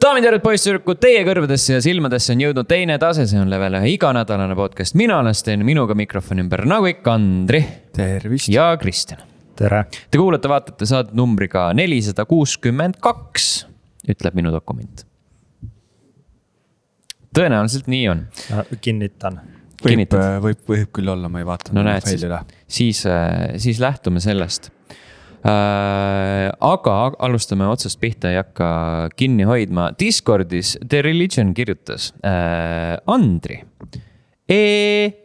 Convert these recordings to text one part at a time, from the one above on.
daamid ja härrad, poisssüdrukud, teie kõrvadesse ja silmadesse on jõudnud teine tase, see on level ühe iganädalane podcast, mina olen Sten, minuga mikrofoni ümber nagu ikka Andri tervist. ja Kristjan. tere. Te kuulate-vaatate saadet numbriga nelisada kuuskümmend kaks, ütleb minu dokument. tõenäoliselt nii on. kinnitan. võib, võib, võib küll olla, ma ei vaadanud. no näed, siis, siis, siis lähtume sellest äh,. aga alustame otsast pihta, ei hakka kinni hoidma. Discordis The Religion kirjutas äh, Andri e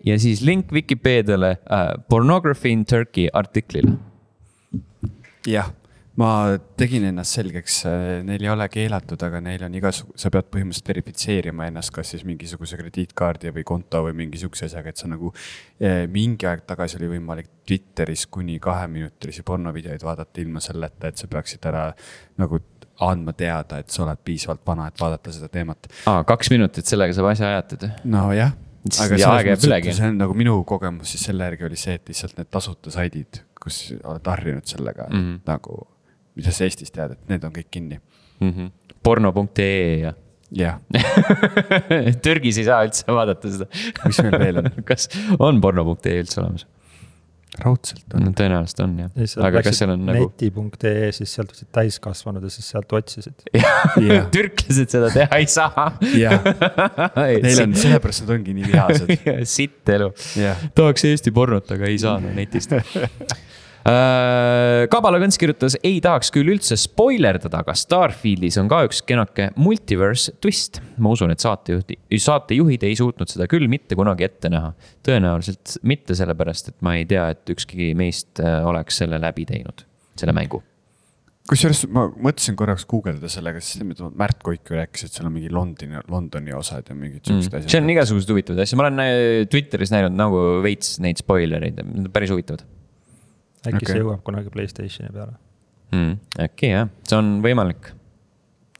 ja siis link Vikipeediale äh, Pornography in Turkey artiklile. jah, ma tegin ennast selgeks, neil ei ole keelatud, aga neil on igasugu, sa pead põhimõtteliselt verifitseerima ennast, kas siis mingisuguse krediitkaardi või konto või mingi sihukese asjaga, et sa nagu eh,. mingi aeg tagasi oli võimalik Twitteris kuni kaheminutilisi pornovideoid vaadata ilma selleta, et sa peaksid ära nagu andma teada, et sa oled piisavalt vana, et vaadata seda teemat. aa, kaks minutit, sellega saab asja ajatud. nojah aga aeg jääb ülegi. see on nagu minu kogemus siis selle järgi oli see, et lihtsalt need tasuta saidid, kus oled harjunud sellega mm -hmm. nagu, mida sa Eestis tead, et need on kõik kinni mm. -hmm. porno.ee ja. jah Türgis ei saa üldse vaadata seda. mis meil veel on? kas on porno.ee üldse olemas? raudselt on no,. tõenäoliselt on jah. aga kas seal on nagu. neti.ee, siis sealt võtsid täiskasvanud ja siis sealt otsisid yeah. türklased seda teha ei saa. jah, neil on, sellepärast nad ongi nii vihased sitt elu yeah.. tahaks Eesti pornot, aga ei saa no, netist Äh, Kabala Kõns kirjutas, ei tahaks küll üldse spoilerdada, aga Starfieldis on ka üks kenake multiverse twist. ma usun, et saatejuht, saatejuhid ei suutnud seda küll mitte kunagi ette näha. tõenäoliselt mitte sellepärast, et ma ei tea, et ükski meist äh, oleks selle läbi teinud, selle mängu kusjuures ma mõtlesin korraks guugeldada sellega, sest Märt Koik ju rääkis, et seal on mingi Londoni, Londoni osad ja mingid siuksed mm. asjad. see on igasuguseid huvitavaid asju, ma olen äh, Twitteris näinud nagu veits neid spoilereid, päris huvitavad äkki okay. see jõuab kunagi Playstationi peale mm,. äkki jah, see on võimalik.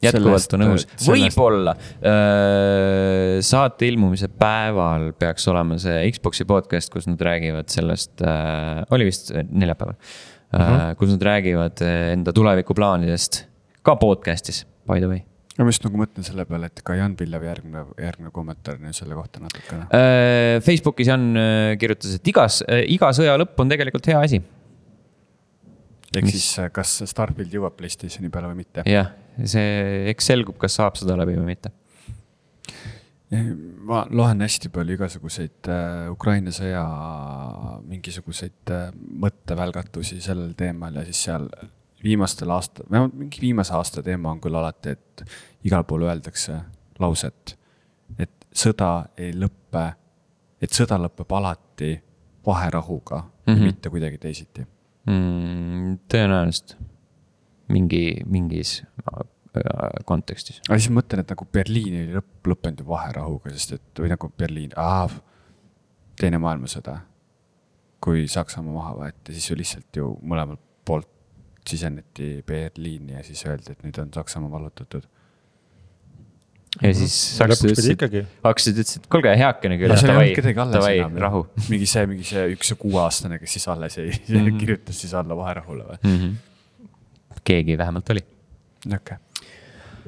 jätkuvalt on õhus, võib-olla äh, saate ilmumise päeval peaks olema see Xbox'i podcast, kus nad räägivad sellest äh,, oli vist neljapäeval mm, -hmm. äh, kus nad räägivad äh, enda tulevikuplaanidest ka podcast'is, by the way ma just nagu mõtlen selle peale, et ka Jan Pillevi järgmine, järgmine kommentaar selle kohta natukene. Äh, Facebookis Jan äh, kirjutas, et igas, iga sõja lõpp on tegelikult hea asi ehk siis äh, kas Starfield jõuab Playstationi peale või mitte. jah, see, eks selgub, kas saab seda läbi või mitte. ma loen hästi palju igasuguseid äh, Ukraina sõja mingisuguseid äh, mõttevälgatusi sellel teemal ja siis seal viimastel aasta, vähemalt mingi viimase aasta teema on küll alati, et igal pool öeldakse lauset, et sõda ei lõppe, et sõda lõpeb alati vaherahuga mm, -hmm. mitte kuidagi teisiti mm,? tõenäoliselt mingi, mingis äh, kontekstis. aga siis mõtlen, et nagu Berliin oli lõpp, lõppenud ju vaherahuga, sest et või nagu Berliin, teine maailmasõda. kui Saksamaa maha võeti, siis ju lihtsalt ju mõlemalt poolt siseneti Berliini ja siis öeldi, et nüüd on Saksamaa vallutatud ja siis saksalased ütlesid, hakkasid, ütlesid, kuulge, heakene küll. davai, davai, rahu. mingi see, mingi see üks kuueaastane, kes siis alles jäi mm, -hmm. kirjutas siis alla vaherahule või mm? -hmm. keegi vähemalt oli. okei okay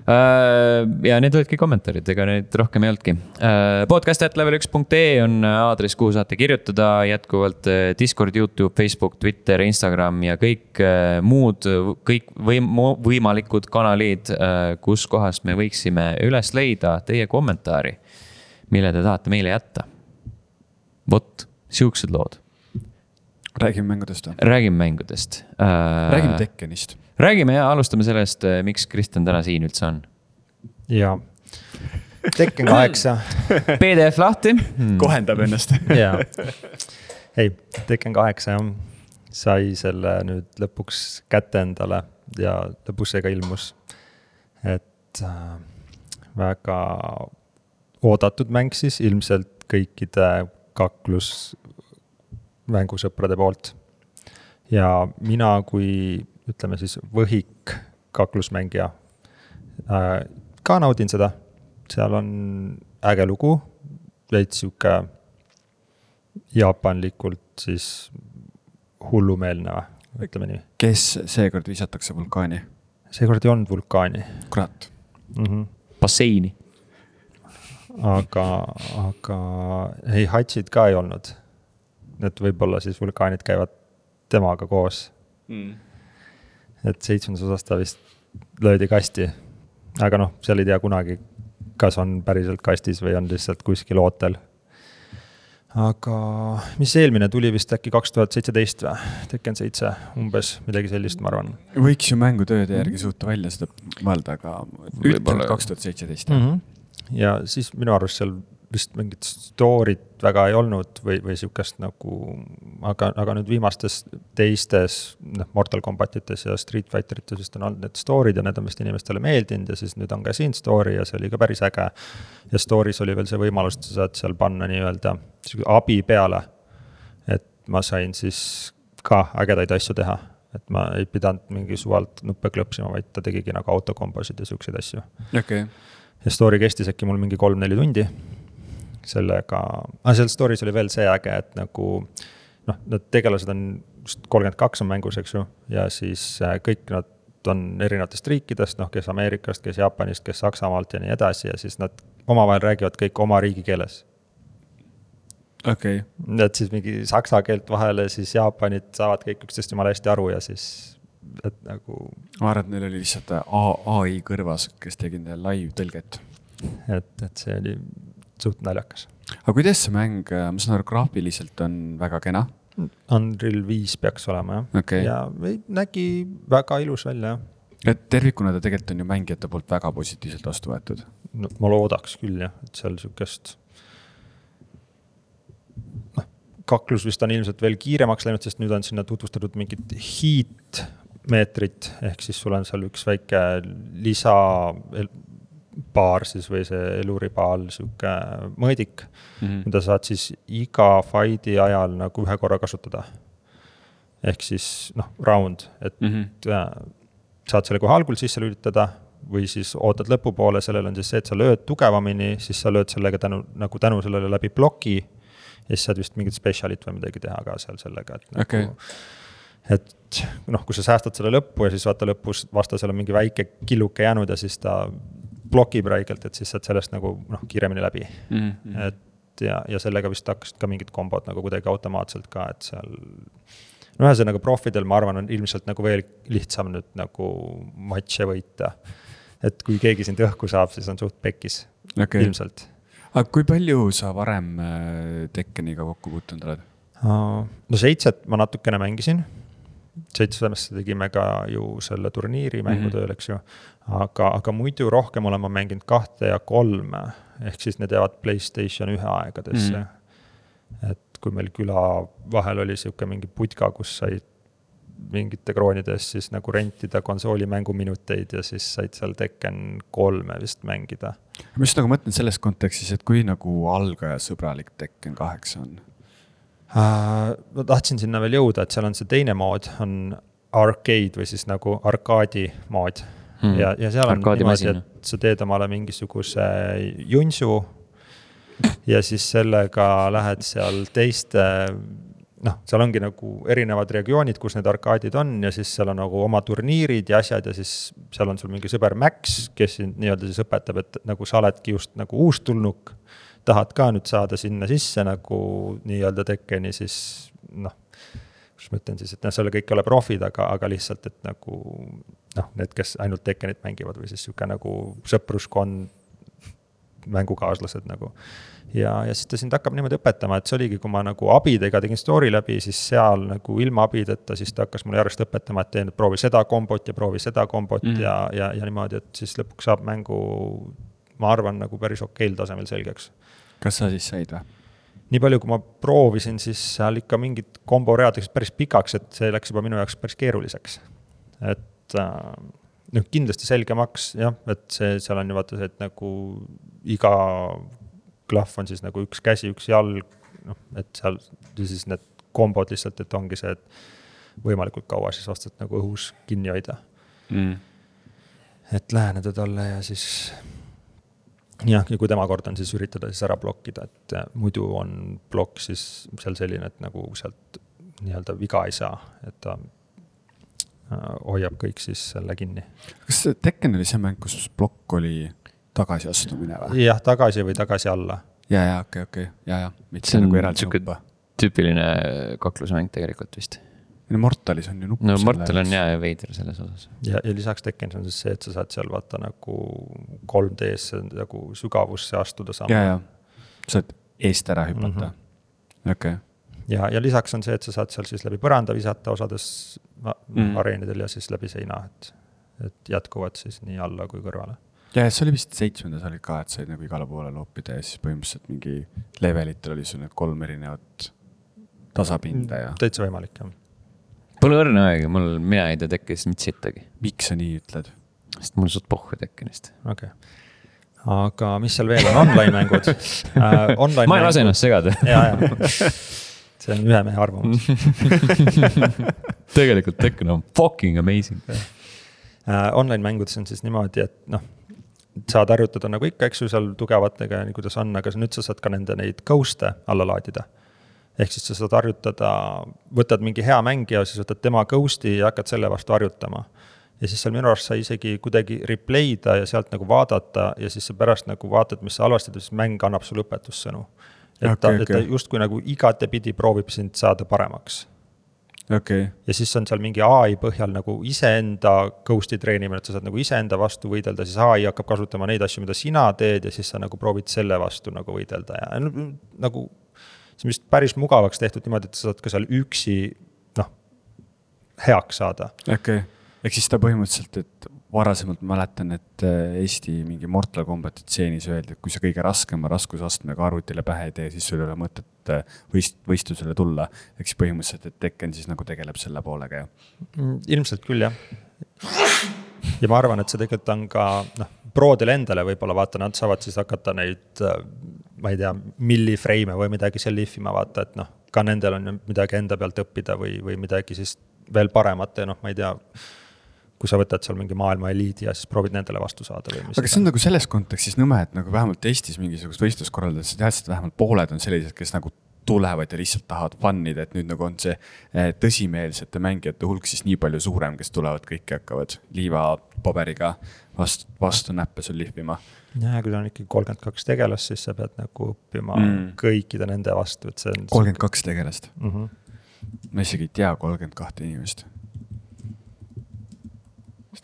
ja need olidki kommentaarid, ega neid rohkem ei olnudki. Äh, podcast.level1.ee on aadress, kuhu saate kirjutada jätkuvalt äh, Discord, Youtube, Facebook, Twitter, Instagram ja kõik muud, kõik võim-, võimalikud kanalid, kus kohast me võiksime üles leida teie kommentaari, mille te tahate meile jätta. vot, siuksed lood. räägime mängudest või? räägime mängudest äh,. räägime Tekkenist räägime ja alustame sellest, eh, miks Kristjan täna siin üldse on. ja, Tekken kaheksa PDF lahti hmm.. kohendab ennast ja, ei, Tekken kaheksa jah, sai selle nüüd lõpuks kätte endale ja lõpuks see ka ilmus. et äh, väga oodatud mäng siis ilmselt kõikide kaklus mängusõprade poolt. ja mina kui ütleme siis võhik kaklusmängija. Äh, ka naudin seda, seal on äge lugu, veits sihuke jaapanlikult siis hullumeelne, ütleme nii. kes seekord visatakse vulkaani? seekord ei olnud vulkaani. kurat mm. -hmm. basseini. aga, aga ei, Hatsid ka ei olnud. et võib-olla siis vulkaanid käivad temaga koos mm.. Et seitsmendas osas ta vist löödi kasti. aga noh, seal ei tea kunagi, kas on päriselt kastis või on lihtsalt kuskil ootel aga mis eelmine tuli vist äkki kaks tuhat seitseteist või, Tekken seitse umbes, midagi sellist, ma arvan. võiks ju mängutööde järgi suuta välja seda mõelda, aga ütleme kaks tuhat seitseteist. Mhm. ja siis minu arust seal vist mingit story't väga ei olnud või, või sihukest nagu, aga, aga nüüd viimastes teistes, noh, Mortal Combatites ja Street Fighter ites vist on olnud need story'd ja need on vist inimestele meeldinud ja siis nüüd on ka siin story ja see oli ka päris äge. ja story's oli veel see võimalus, et sa saad seal panna nii-öelda abi peale. et ma sain siis ka ägedaid asju teha, et ma ei pidanud mingi suvalt nuppe klõpsima, vaid ta tegigi nagu autokombosid ja siukseid asju. okei okay. ja story kestis äkki mul mingi kolm-neli tundi sellega, aga seal story's oli veel see äge, et nagu noh, need tegelased on just kolmkümmend kaks on mängus, eks ju, ja siis äh, kõik nad on erinevatest riikidest, noh, kes Ameerikast, kes Jaapanist, kes Saksamaalt ja nii edasi ja siis nad omavahel räägivad kõik oma riigikeeles. okei okay.. et siis mingi saksa keelt vahele, siis Jaapanid saavad kõik üksteist jumala hästi aru ja siis, et nagu. ma arvan, et neil oli lihtsalt ai kõrvas, kes tegi neile live-tõlget. et, et see oli suht naljakas. aga kuidas see mäng, äh, ma saan aru, graafiliselt on väga kena? Unreal viis peaks olema jah okay., ja nägi väga ilus välja jah. et tervikuna ta tegelikult on ju mängijate poolt väga positiivselt vastu võetud. no ma loodaks küll jah, et seal sihukest. noh, kaklus vist on ilmselt veel kiiremaks läinud, sest nüüd on sinna tutvustatud mingit heat meetrit, ehk siis sul on seal üks väike lisa baar siis või see eluribaal, sihuke mõõdik mm, -hmm. mida saad siis iga fight'i ajal nagu ühe korra kasutada. ehk siis noh, round, et mm -hmm. saad selle kohe algul sisse lülitada või siis ootad lõpupoole, sellel on siis see, et sa lööd tugevamini, siis sa lööd sellega tänu, nagu tänu sellele läbi ploki. ja siis saad vist mingit spetsialit või midagi teha ka seal sellega, et nagu okay. et noh, kui sa säästad selle lõppu ja siis vaata lõpus vastasel on mingi väike killuke jäänud ja siis ta blokib räigelt, et siis saad sellest nagu noh, kiiremini läbi mm. -hmm. et ja, ja sellega vist hakkasid ka mingid kombod nagu kuidagi automaatselt ka, et seal. no ühesõnaga profidel, ma arvan, on ilmselt nagu veel lihtsam nüüd nagu matše võita. et kui keegi sind õhku saab, siis on suht pekkis okay., ilmselt. aga kui palju sa varem äh, Tekkeniga kokku puutunud oled? no seitset ma natukene mängisin seitsmesse tegime ka ju selle turniiri mängutööl mm, -hmm. eks ju. Aga, aga muidu rohkem olen ma mänginud kahte ja kolme, ehk siis need jäävad Playstation ühe aegadesse mm. et kui meil küla vahel oli sihuke mingi putka, kus sai mingite kroonide eest siis nagu rentida konsooli mänguminuteid ja siis said seal Tekken kolme vist mängida. ma just nagu mõtlen selles kontekstis, et kui nagu algajasõbralik Tekken kaheksa on Äh, ma tahtsin sinna veel jõuda, et seal on see teine mood, on arcade või siis nagu arkaadi mood hmm.. ja, ja seal on niimoodi, et sa teed omale mingisuguse junsu. ja siis sellega lähed seal teiste, noh, seal ongi nagu erinevad regioonid, kus need arkaadid on ja siis seal on nagu oma turniirid ja asjad ja siis seal on sul mingi sõber Max, kes sind nii-öelda siis õpetab, et nagu sa oledki just nagu uustulnuk tahad ka nüüd saada sinna sisse nagu nii-öelda Tekkeni, siis noh, kuidas ma ütlen siis, et noh, seal kõik ei ole profid, aga, aga lihtsalt, et nagu noh, need, kes ainult Tekkenit mängivad või siis sihuke nagu sõpruskond, mängukaaslased nagu. ja, ja siis ta sind hakkab niimoodi õpetama, et see oligi, kui ma nagu abidega tegin story läbi, siis seal nagu ilma abideta, siis ta hakkas mulle järjest õpetama, et tee nüüd proovi seda kombot ja proovi seda kombot mm. ja, ja, ja niimoodi, et siis lõpuks saab mängu, ma arvan, nagu päris okeil tasemel selgeks kas sa siis said või? Nii palju, kui ma proovisin, siis seal ikka mingid komboread läksid päris pikaks, et see läks juba minu jaoks päris keeruliseks. et äh, noh, kindlasti selgemaks jah, et see, seal on ju vaata see, et nagu iga klahv on siis nagu üks käsi, üks jalg, noh, et seal siis need kombod lihtsalt, et ongi see, et võimalikult kaua siis vastast nagu õhus kinni hoida mm.. et läheneda talle ja siis jah, ja kui tema kord on, siis üritada siis ära blokkida, et äh, muidu on plokk siis seal selline, et nagu sealt nii-öelda viga ei saa, et ta äh, hoiab kõik siis selle kinni. kas Tekken oli see mäng, kus plokk oli tagasiastumine või? jah, tagasi või tagasi alla. ja, ja okei, okei, ja, ja, mitte see on nagu eraldi sihuke tüüpiline kaklusmäng tegelikult vist. No Mortalis on ju nupp. no Mortal on jaa veider selles osas. ja, ja lisaks Tekkenis on siis see, et sa saad seal vaata nagu 3D-sse nagu sügavusse astuda ja, saama. ja saad eest ära hüpata, okei. ja, ja lisaks on see, et sa saad seal siis läbi põranda visata osades mm. Mm. areenidel ja siis läbi seina, et, et jätkuvad siis nii alla kui kõrvale. ja, ja see oli vist seitsmendas olid ka, et said nagu igale poole loopida ja siis põhimõtteliselt mingi levelitel oli sul need kolm erinevat tasapinda ja täitsa võimalik jah. Pole õrna aega, mul, mina ei tea tekkest mitte sittagi, miks sa nii ütled? sest mul suht pohhu tekkenist. okei okay.. aga mis seal veel on, online mängud uh. Online ma ei lase ennast segada. ja, ja see on ühe mehe arvamus tegelikult Tekken on fucking amazing. uh,. Online mängudes on siis niimoodi, et noh, saad harjutada nagu ikka, eks ju, seal tugevatega ja nii kuidas on, aga nüüd sa saad ka nende neid ghost'e alla laadida. Ehk siis sa saad harjutada, võtad mingi hea mängija, siis võtad tema ghost'i ja hakkad selle vastu harjutama. ja siis seal minu arust sai isegi kuidagi replay da ja sealt nagu vaadata ja siis sa pärast nagu vaatad, mis sa halvasti teed, siis mäng annab sulle õpetussõnu. et ta Okei, okay,, et ta justkui nagu igatepidi proovib sind saada paremaks okei, ja siis on seal mingi ai põhjal nagu iseenda ghost'i treenimine, et sa saad nagu iseenda vastu võidelda, siis ai hakkab kasutama neid asju, mida sina teed ja siis sa nagu proovid selle vastu nagu võidelda ja nagu. See on vist päris mugavaks tehtud niimoodi, et sa saad ka seal üksi noh, heaks saada. okei. ehk siis ta põhimõtteliselt, et varasemalt ma mäletan, et äh, Eesti mingi Mortal Combati tseenis öeldi, et kui sa kõige raskema raskusastmega arvutile pähe ei tee, siis sul ei ole mõtet äh, võist-, võistlusele tulla. ehk siis põhimõtteliselt, et Tekken siis nagu tegeleb selle poolega ja. ilmselt küll jah. ja ma arvan, et see tegelikult on ka noh, prodele endale võib-olla vaata, nad saavad siis hakata neid, ma ei tea, milliframe'e või midagi seal lihvima vaata, et noh, ka nendel on ju midagi enda pealt õppida või, või midagi siis veel paremat ja noh, ma ei tea. kui sa võtad seal mingi maailma eliidi ja siis proovid nendele vastu saada või mis aga see on nagu selles kontekstis nõme, et nagu vähemalt Eestis mingisugust võistlust korraldades sa teadsid, et vähemalt pooled on sellised, kes nagu tulevad ja lihtsalt tahavad fun ida, et nüüd nagu on see eh, tõsimeelsete mängijate hulk siis nii palju suurem, kes tulevad kõik ja hakkavad liivapaberiga vastu, vastu näppe sul lihvima. jah, kui on ikkagi kolmkümmend kaks tegelast, siis sa pead nagu õppima mm. kõikide nende vastu, et see on. kolmkümmend kaks tegelast, mm. -hmm. ma isegi ei tea kolmkümmend kahte inimest.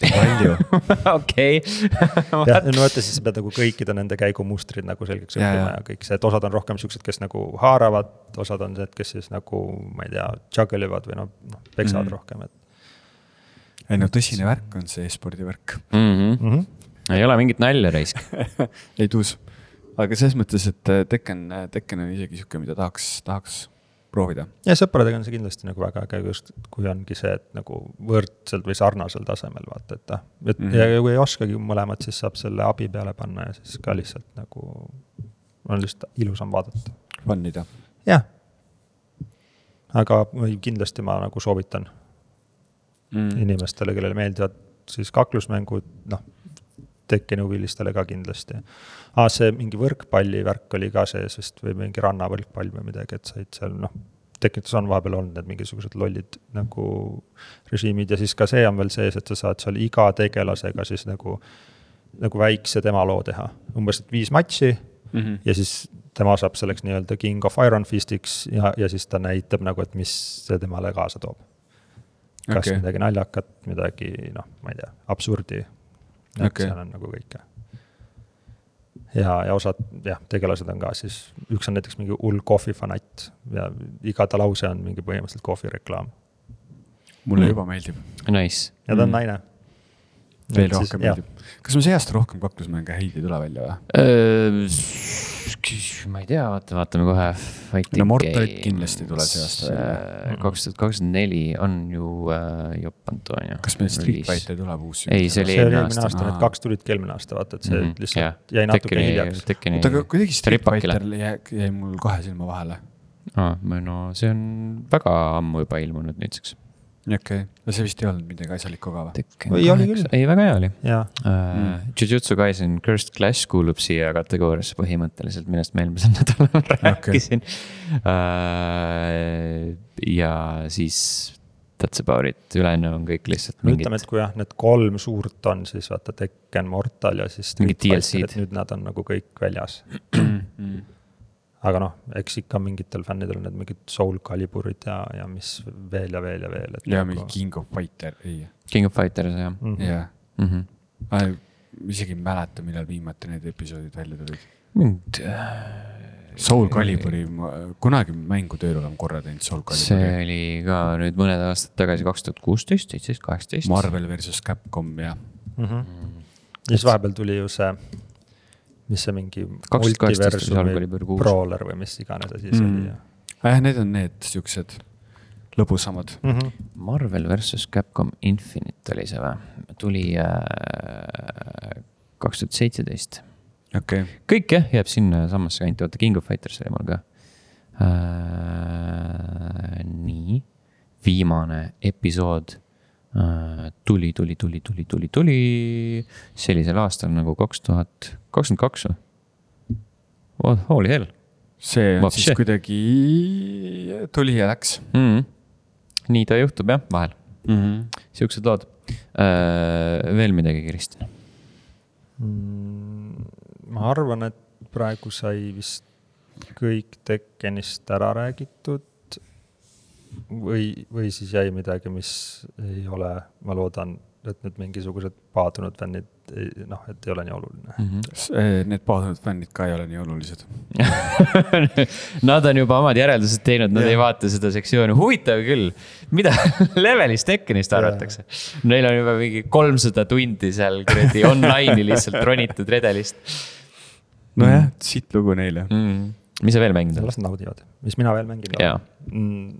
Palju okei. jah, no vaata, siis sa pead nagu kõikide nende käigumustrid nagu selgeks õppima ja. ja kõik see, et osad on rohkem siuksed, kes nagu haaravad, osad on need, kes siis nagu, ma ei tea, juggle ivad või noh, noh, peksavad Mhm. mm. rohkem, et ei no tõsine värk on see e-spordi värk, Mm mm. -hmm. ei ole mingit nalja raisk. ei tuus. aga selles mõttes, et Tekken, Tekken on isegi sihuke, mida tahaks, tahaks proovida. ja sõpradega on see kindlasti nagu väga äge, just kui ongi see, et nagu võrdselt või sarnasel tasemel vaata, et ah, et mm. -hmm. ja kui ei oskagi mõlemat, siis saab selle abi peale panna ja siis ka lihtsalt nagu on lihtsalt ilusam vaadata. Fun ida. jah. aga kindlasti ma nagu soovitan mm. inimestele, kellele meeldivad siis kaklusmängud, noh, Tekkeni huvilistele ka kindlasti ah,. see mingi võrkpalli värk oli ka sees vist või mingi rannavõrkpall või midagi, et said seal noh, Tekkides on vahepeal olnud need mingisugused lollid nagu režiimid ja siis ka see on veel sees, et sa saad seal iga tegelasega siis nagu, nagu väikse tema loo teha, umbes viis matši Mm -hmm. ja siis tema saab selleks nii-öelda King of Iron Fistiks ja, ja siis ta näitab nagu, et mis see temale kaasa toob. kas okay. midagi naljakat, midagi noh, ma ei tea, absurdi. Okay. seal on nagu kõike. ja, ja osad jah, tegelased on ka siis, üks on näiteks mingi hull kohvifanatt ja iga ta lause on mingi põhimõtteliselt kohvireklaam mulle Mm. juba meeldib, Nice. ja ta on Mm. naine. Veel rohkem meeldib. kas meil see aasta rohkem kaklusmänge häid ei tule välja või? ma ei tea, vaata, vaatame kohe. No Mortalit kindlasti ei tule see aasta välja. kaks tuhat kakskümmend neli on ju äh, Jopp Antonio. kas meil Street Fighter tuleb uus? Ei, see oli eelmine aasta. aasta, need kaks tulidki eelmine aasta, vaata, et see mm -hmm, lihtsalt jäi natuke hiljaks. Tekkeni oota, aga kuidagi Street. Fighter jäi, jäi mul kahe silma vahele. aa, no see on väga ammu juba ilmunud nüüdseks. Okei okay., no see vist ei olnud midagi asjalikku ka või? Või oli küll. ei, väga hea oli uh,. Jujutsu Kaisen Cursed Clash kuulub siia kategooriasse põhimõtteliselt, millest ma eelmisel nädalal rääkisin uh,. ja siis That's about it, ülejäänu on kõik lihtsalt mingid ütleme, et kui jah, need kolm suurt on, siis vaata Tekken, Mortal ja siis. Mingid DLC-d. nüüd nad on nagu kõik väljas. Aga noh, eks ikka mingitel fännidel on need mingid Soul Caliburid ja, ja mis veel ja veel ja veel. ja mingi King of Fighter, ei, King of Fighters jah mm. -hmm. jah. mm. -hmm. ma isegi ei mäleta, millal viimati need episoodid välja tulid. mind, Soul Caliburi, kunagi mängu tööl olen korra teinud Soul see Caliburi. oli ka nüüd mõned aastad tagasi, kaks tuhat kuusteist, seitseteist, kaheksateist. Marvel versus Capcom ja Mm -hmm. ja siis vahepeal tuli ju see, mis see mingi. 2018 oli Soul Calibur kuus. Brawler või mis iganes asi see Mm. oli ja jah, need on need siuksed lõbusamad. mm. -hmm. Marvel versus Capcom Infinite oli see või? tuli äh, kaks tuhat seitseteist. okei okay., kõik jah, jääb sinna samasse kanti, oota King of Fighters oli mul ka äh,. nii, viimane episood äh, tuli, tuli, tuli, tuli, tuli, tuli sellisel aastal nagu kaks tuhat kakskümmend kaks või oh,? Holy hell see on Vapše. siis kuidagi tuli ja läks mm. -hmm. nii ta juhtub jah, vahel, mm. -hmm. siuksed lood äh,. veel midagi, Kristjan? Mm, ma arvan, et praegu sai vist kõik Tekkenist ära räägitud. või, või siis jäi midagi, mis ei ole, ma loodan, et nüüd mingisugused paadunud fännid, noh, et ei ole nii oluline. Eh, Need paadunud fännid ka ei ole nii olulised. Nad on juba omad järeldused teinud, nad Jah. ei vaata seda sektsiooni, huvitav küll, mida levelist Tekkenist arvatakse. Neil on juba mingi kolmsada tundi seal kuradi online'i lihtsalt ronitud redelist nojah, sitt lugu neile. mm.. Mis sa veel mänginud oled? las nad naudivad, mis mina veel mänginud olen.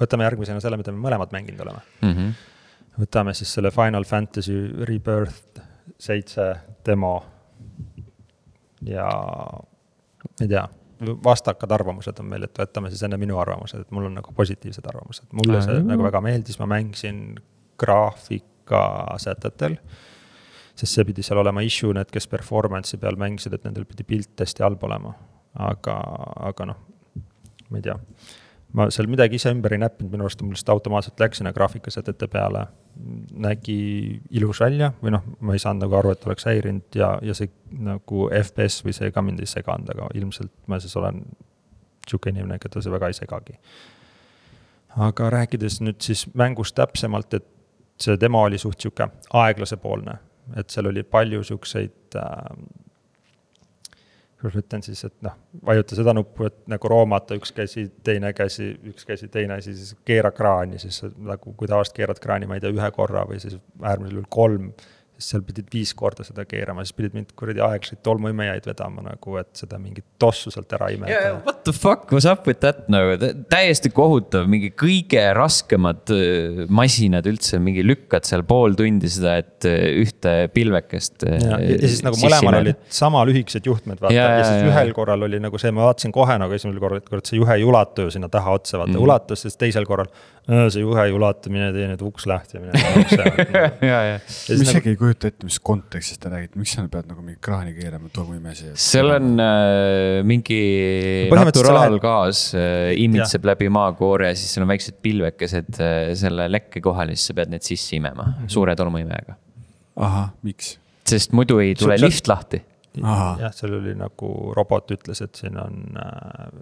võtame järgmisena selle, mida me mõlemad mänginud oleme. Mm -hmm. võtame siis selle Final Fantasy Rebirth seitse demo. ja ma ei tea, vastakad arvamused on meil, et võtame siis enne minu arvamused, et mul on nagu positiivsed arvamused, mulle see Aa. nagu väga meeldis, ma mängisin graafikasätetel. sest see pidi seal olema issue, need, kes performance'i peal mängisid, et nendel pidi pilt hästi halb olema. aga, aga noh, ma ei tea ma seal midagi ise ümber ei näppinud, minu arust mul lihtsalt automaatselt läks sinna graafikasätete peale. nägi ilus välja või noh, ma ei saanud nagu aru, et oleks häirinud ja, ja see nagu FPS või see ka mind ei seganud, aga ilmselt ma siis olen sihuke inimene, keda see väga ei segagi. aga rääkides nüüd siis mängust täpsemalt, et see demo oli suht sihuke aeglasepoolne, et seal oli palju siukseid äh, kuidas ma ütlen siis, et noh, vajuta seda nuppu, et nagu roomata üks käsi, teine käsi, üks käsi, teine asi, siis keera kraani, siis nagu, kui tavaliselt keerad kraani, ma ei tea, ühe korra või siis äärmisel juhul kolm. Siis seal pidid viis korda seda keerama, siis pidid mind kuradi aeglaseid tolmuimejaid vedama nagu, et seda mingit tossu sealt ära imeda Yeah, what the fuck was up with that nagu Tä- täiesti kohutav, mingi kõige raskemad öö, masinad üldse, mingi lükkad seal pool tundi seda, et öö, ühte pilvekest. ja, ja siis nagu mõlemal olid sama lühikesed juhtmed, vaata Ja, ja, siis ühel korral oli nagu see, ma vaatasin kohe nagu esimesel korral, et kurat, see juhe ei ulatu ju sinna taha otsa, vaata mm. ulatus, siis teisel korral. See juhe ei ulatu, mine tee nüüd uks lahti ja mine ukse. ja, ja ma siis isegi nagu, ei kujuta ette, mis kontekstis ta räägib, miks sa pead nagu mingi kraani keerama tolmuimesi. seal on äh, mingi naturaalgaas äh, imitseb läbi maakoore ja siis seal on väiksed pilvekesed äh, selle lekke kohal ja siis sa pead need sisse imema Mhm. suure tolmuimejaga. ahah, miks? sest muidu ei tule Sul- lift lahti. Jah, seal oli nagu robot ütles, et siin on äh,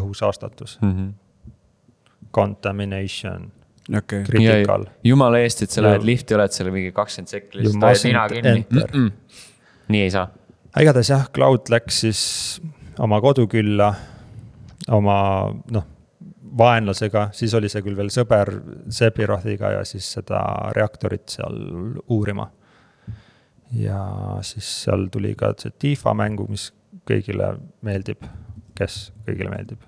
õhusaastatus, Mm -hmm. contamination, okei, critical. jumala eest, et sa lähed lifti, oled seal mingi kakskümmend sekki, hoiad mustn't nina kinni mm. -mm. nii ei saa. igatahes jah, Cloud läks siis oma kodukülla oma noh, vaenlasega, siis oli see küll veel sõber Sepirothiga ja siis seda reaktorit seal uurima. ja siis seal tuli ka see Tifa mängu, mis kõigile meeldib, kes kõigile meeldib.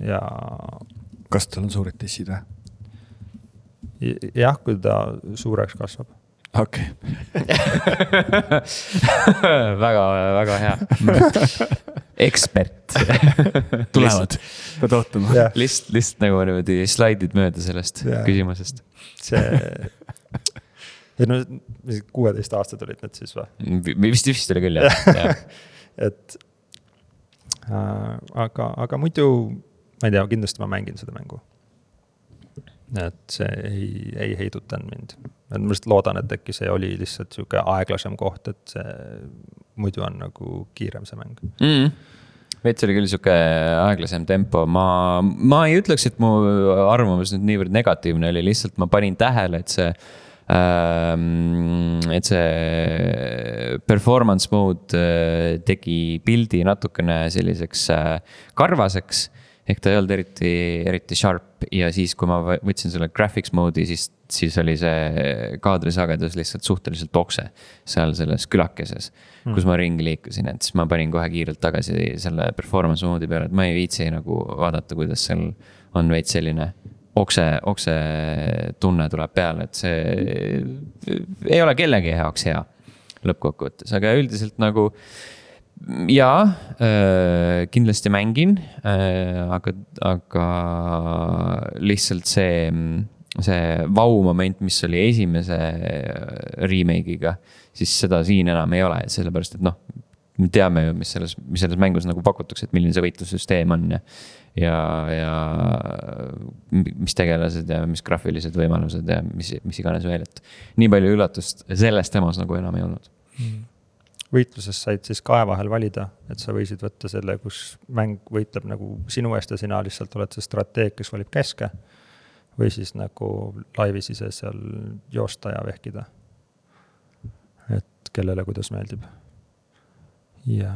ja kas tal on suured dissid või? jah, kui ta suureks kasvab. okei, väga, väga hea. ekspert. tulevad, pead ootama. lihtsalt, lihtsalt nagu niimoodi slaidid mööda sellest Jaa. küsimusest. see, ei no kuueteistaastased olid need siis või? vist, vist oli küll jah, jah. et äh, aga, aga muidu ma ei tea, kindlasti ma mängin seda mängu. et see ei, ei heidutanud mind. et ma lihtsalt loodan, et äkki see oli lihtsalt sihuke aeglasem koht, et see muidu on nagu kiirem see mäng mm. veits oli küll sihuke aeglasem tempo, ma, ma ei ütleks, et mu arvamus nüüd niivõrd negatiivne oli, lihtsalt ma panin tähele, et see ähm,. et see performance mode äh, tegi pildi natukene selliseks äh, karvaseks ehk ta ei olnud eriti, eriti sharp ja siis, kui ma võtsin selle graphics mode'i, siis, siis oli see kaadrisagedus lihtsalt suhteliselt okse. seal selles külakeses mm., kus ma ringi liikusin, et siis ma panin kohe kiirelt tagasi selle performance mode'i peale, et ma ei viitsi nagu vaadata, kuidas seal on veits selline okse, okse tunne tuleb peale, et see ei ole kellegi jaoks hea lõppkokkuvõttes, aga üldiselt nagu jaa äh,, kindlasti mängin äh,, aga, aga lihtsalt see, see vau-moment, mis oli esimese remake'iga, siis seda siin enam ei ole, sellepärast et noh, me teame ju, mis selles, mis selles mängus nagu pakutakse, et milline see võitlussüsteem on ja. ja, ja mis tegelased ja mis graafilised võimalused ja mis, mis iganes veel, et nii palju üllatust selles temas nagu enam ei olnud mm võitluses said siis kahe vahel valida, et sa võisid võtta selle, kus mäng võitleb nagu sinu eest ja sina lihtsalt oled see strateeg, kes valib keske. või siis nagu laivis ise seal joosta ja vehkida. et kellele kuidas meeldib. ja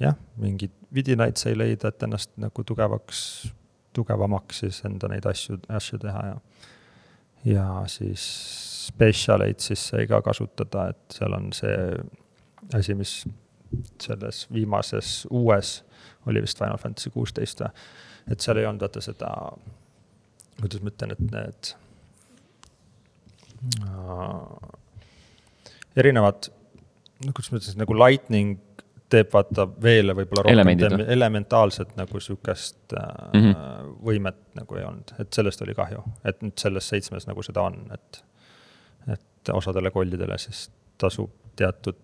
jah, mingeid vidinaid sai leida, et ennast nagu tugevaks, tugevamaks siis enda neid asju, asju teha ja. ja siis spetsialeid siis sai ka kasutada, et seal on see asi, mis selles viimases uues oli vist Final Fantasy kuusteist või, et seal ei olnud vaata seda, kuidas ma ütlen, et need äh, erinevad, kuidas ma ütlen, nagu lightning teeb vaata veele võib-olla rohkem elementaalset nagu sihukest äh, mm -hmm. võimet nagu ei olnud, et sellest oli kahju, et nüüd selles seitsmes nagu seda on, et. et osadele kollidele siis tasub teatud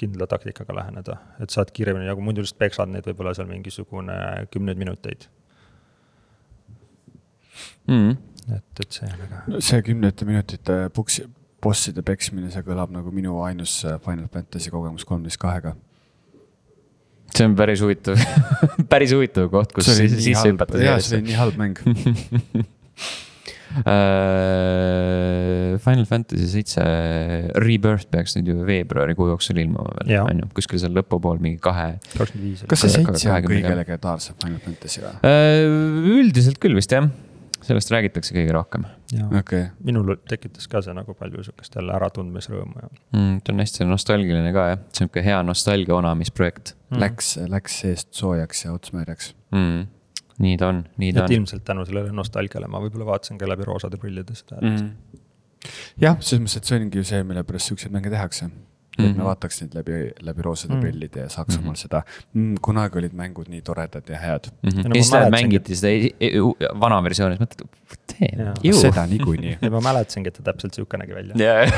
kindla taktikaga läheneda, et saad kiiremini nagu muidu lihtsalt peksad neid võib-olla seal mingisugune kümneid minuteid mm.. et, et see on väga. see kümnete minutite puksi, bosside peksmine, see kõlab nagu minu ainus äh, Final Fantasy kogemus kolmteist kahega. see on päris huvitav päris huvitav koht, kus sisse hüpata. jaa, see oli nii halb mäng Final Fantasy seitse Rebirth peaks nüüd ju veebruarikuu jooksul ilmuma veel, on ju, kuskil seal lõpupool mingi kahe. kas see seitse on kõige legendaarsem Final Fantasy või? Äh, üldiselt küll vist jah, sellest räägitakse kõige rohkem. Okay. minul tekitas ka see nagu palju sihukest jälle äratundmisrõõmu ja mm,. ta on hästi nostalgiline ka jah, sihuke hea nostalgia onamisprojekt mm.. Läks, läks seest soojaks ja otsmärjaks mm nii ta on, nii ta et on. ilmselt tänu sellele nostalgiale ma võib-olla vaatasin ka läbi roosade prillide seda mm. -hmm. jah, selles mõttes, et see ongi ju see, mille pärast siukseid mänge tehakse. Et mm -hmm. me vaataks neid läbi, läbi roosade mm -hmm. prillide ja saaks omal mm -hmm. seda mm,, kunagi olid mängud nii toredad ja head mm. -hmm. ja siis mängiti seda vana versioonis, mõtled, tee. seda niikuinii. ja ma mäletasingi, et ta täpselt sihuke nägi välja yeah.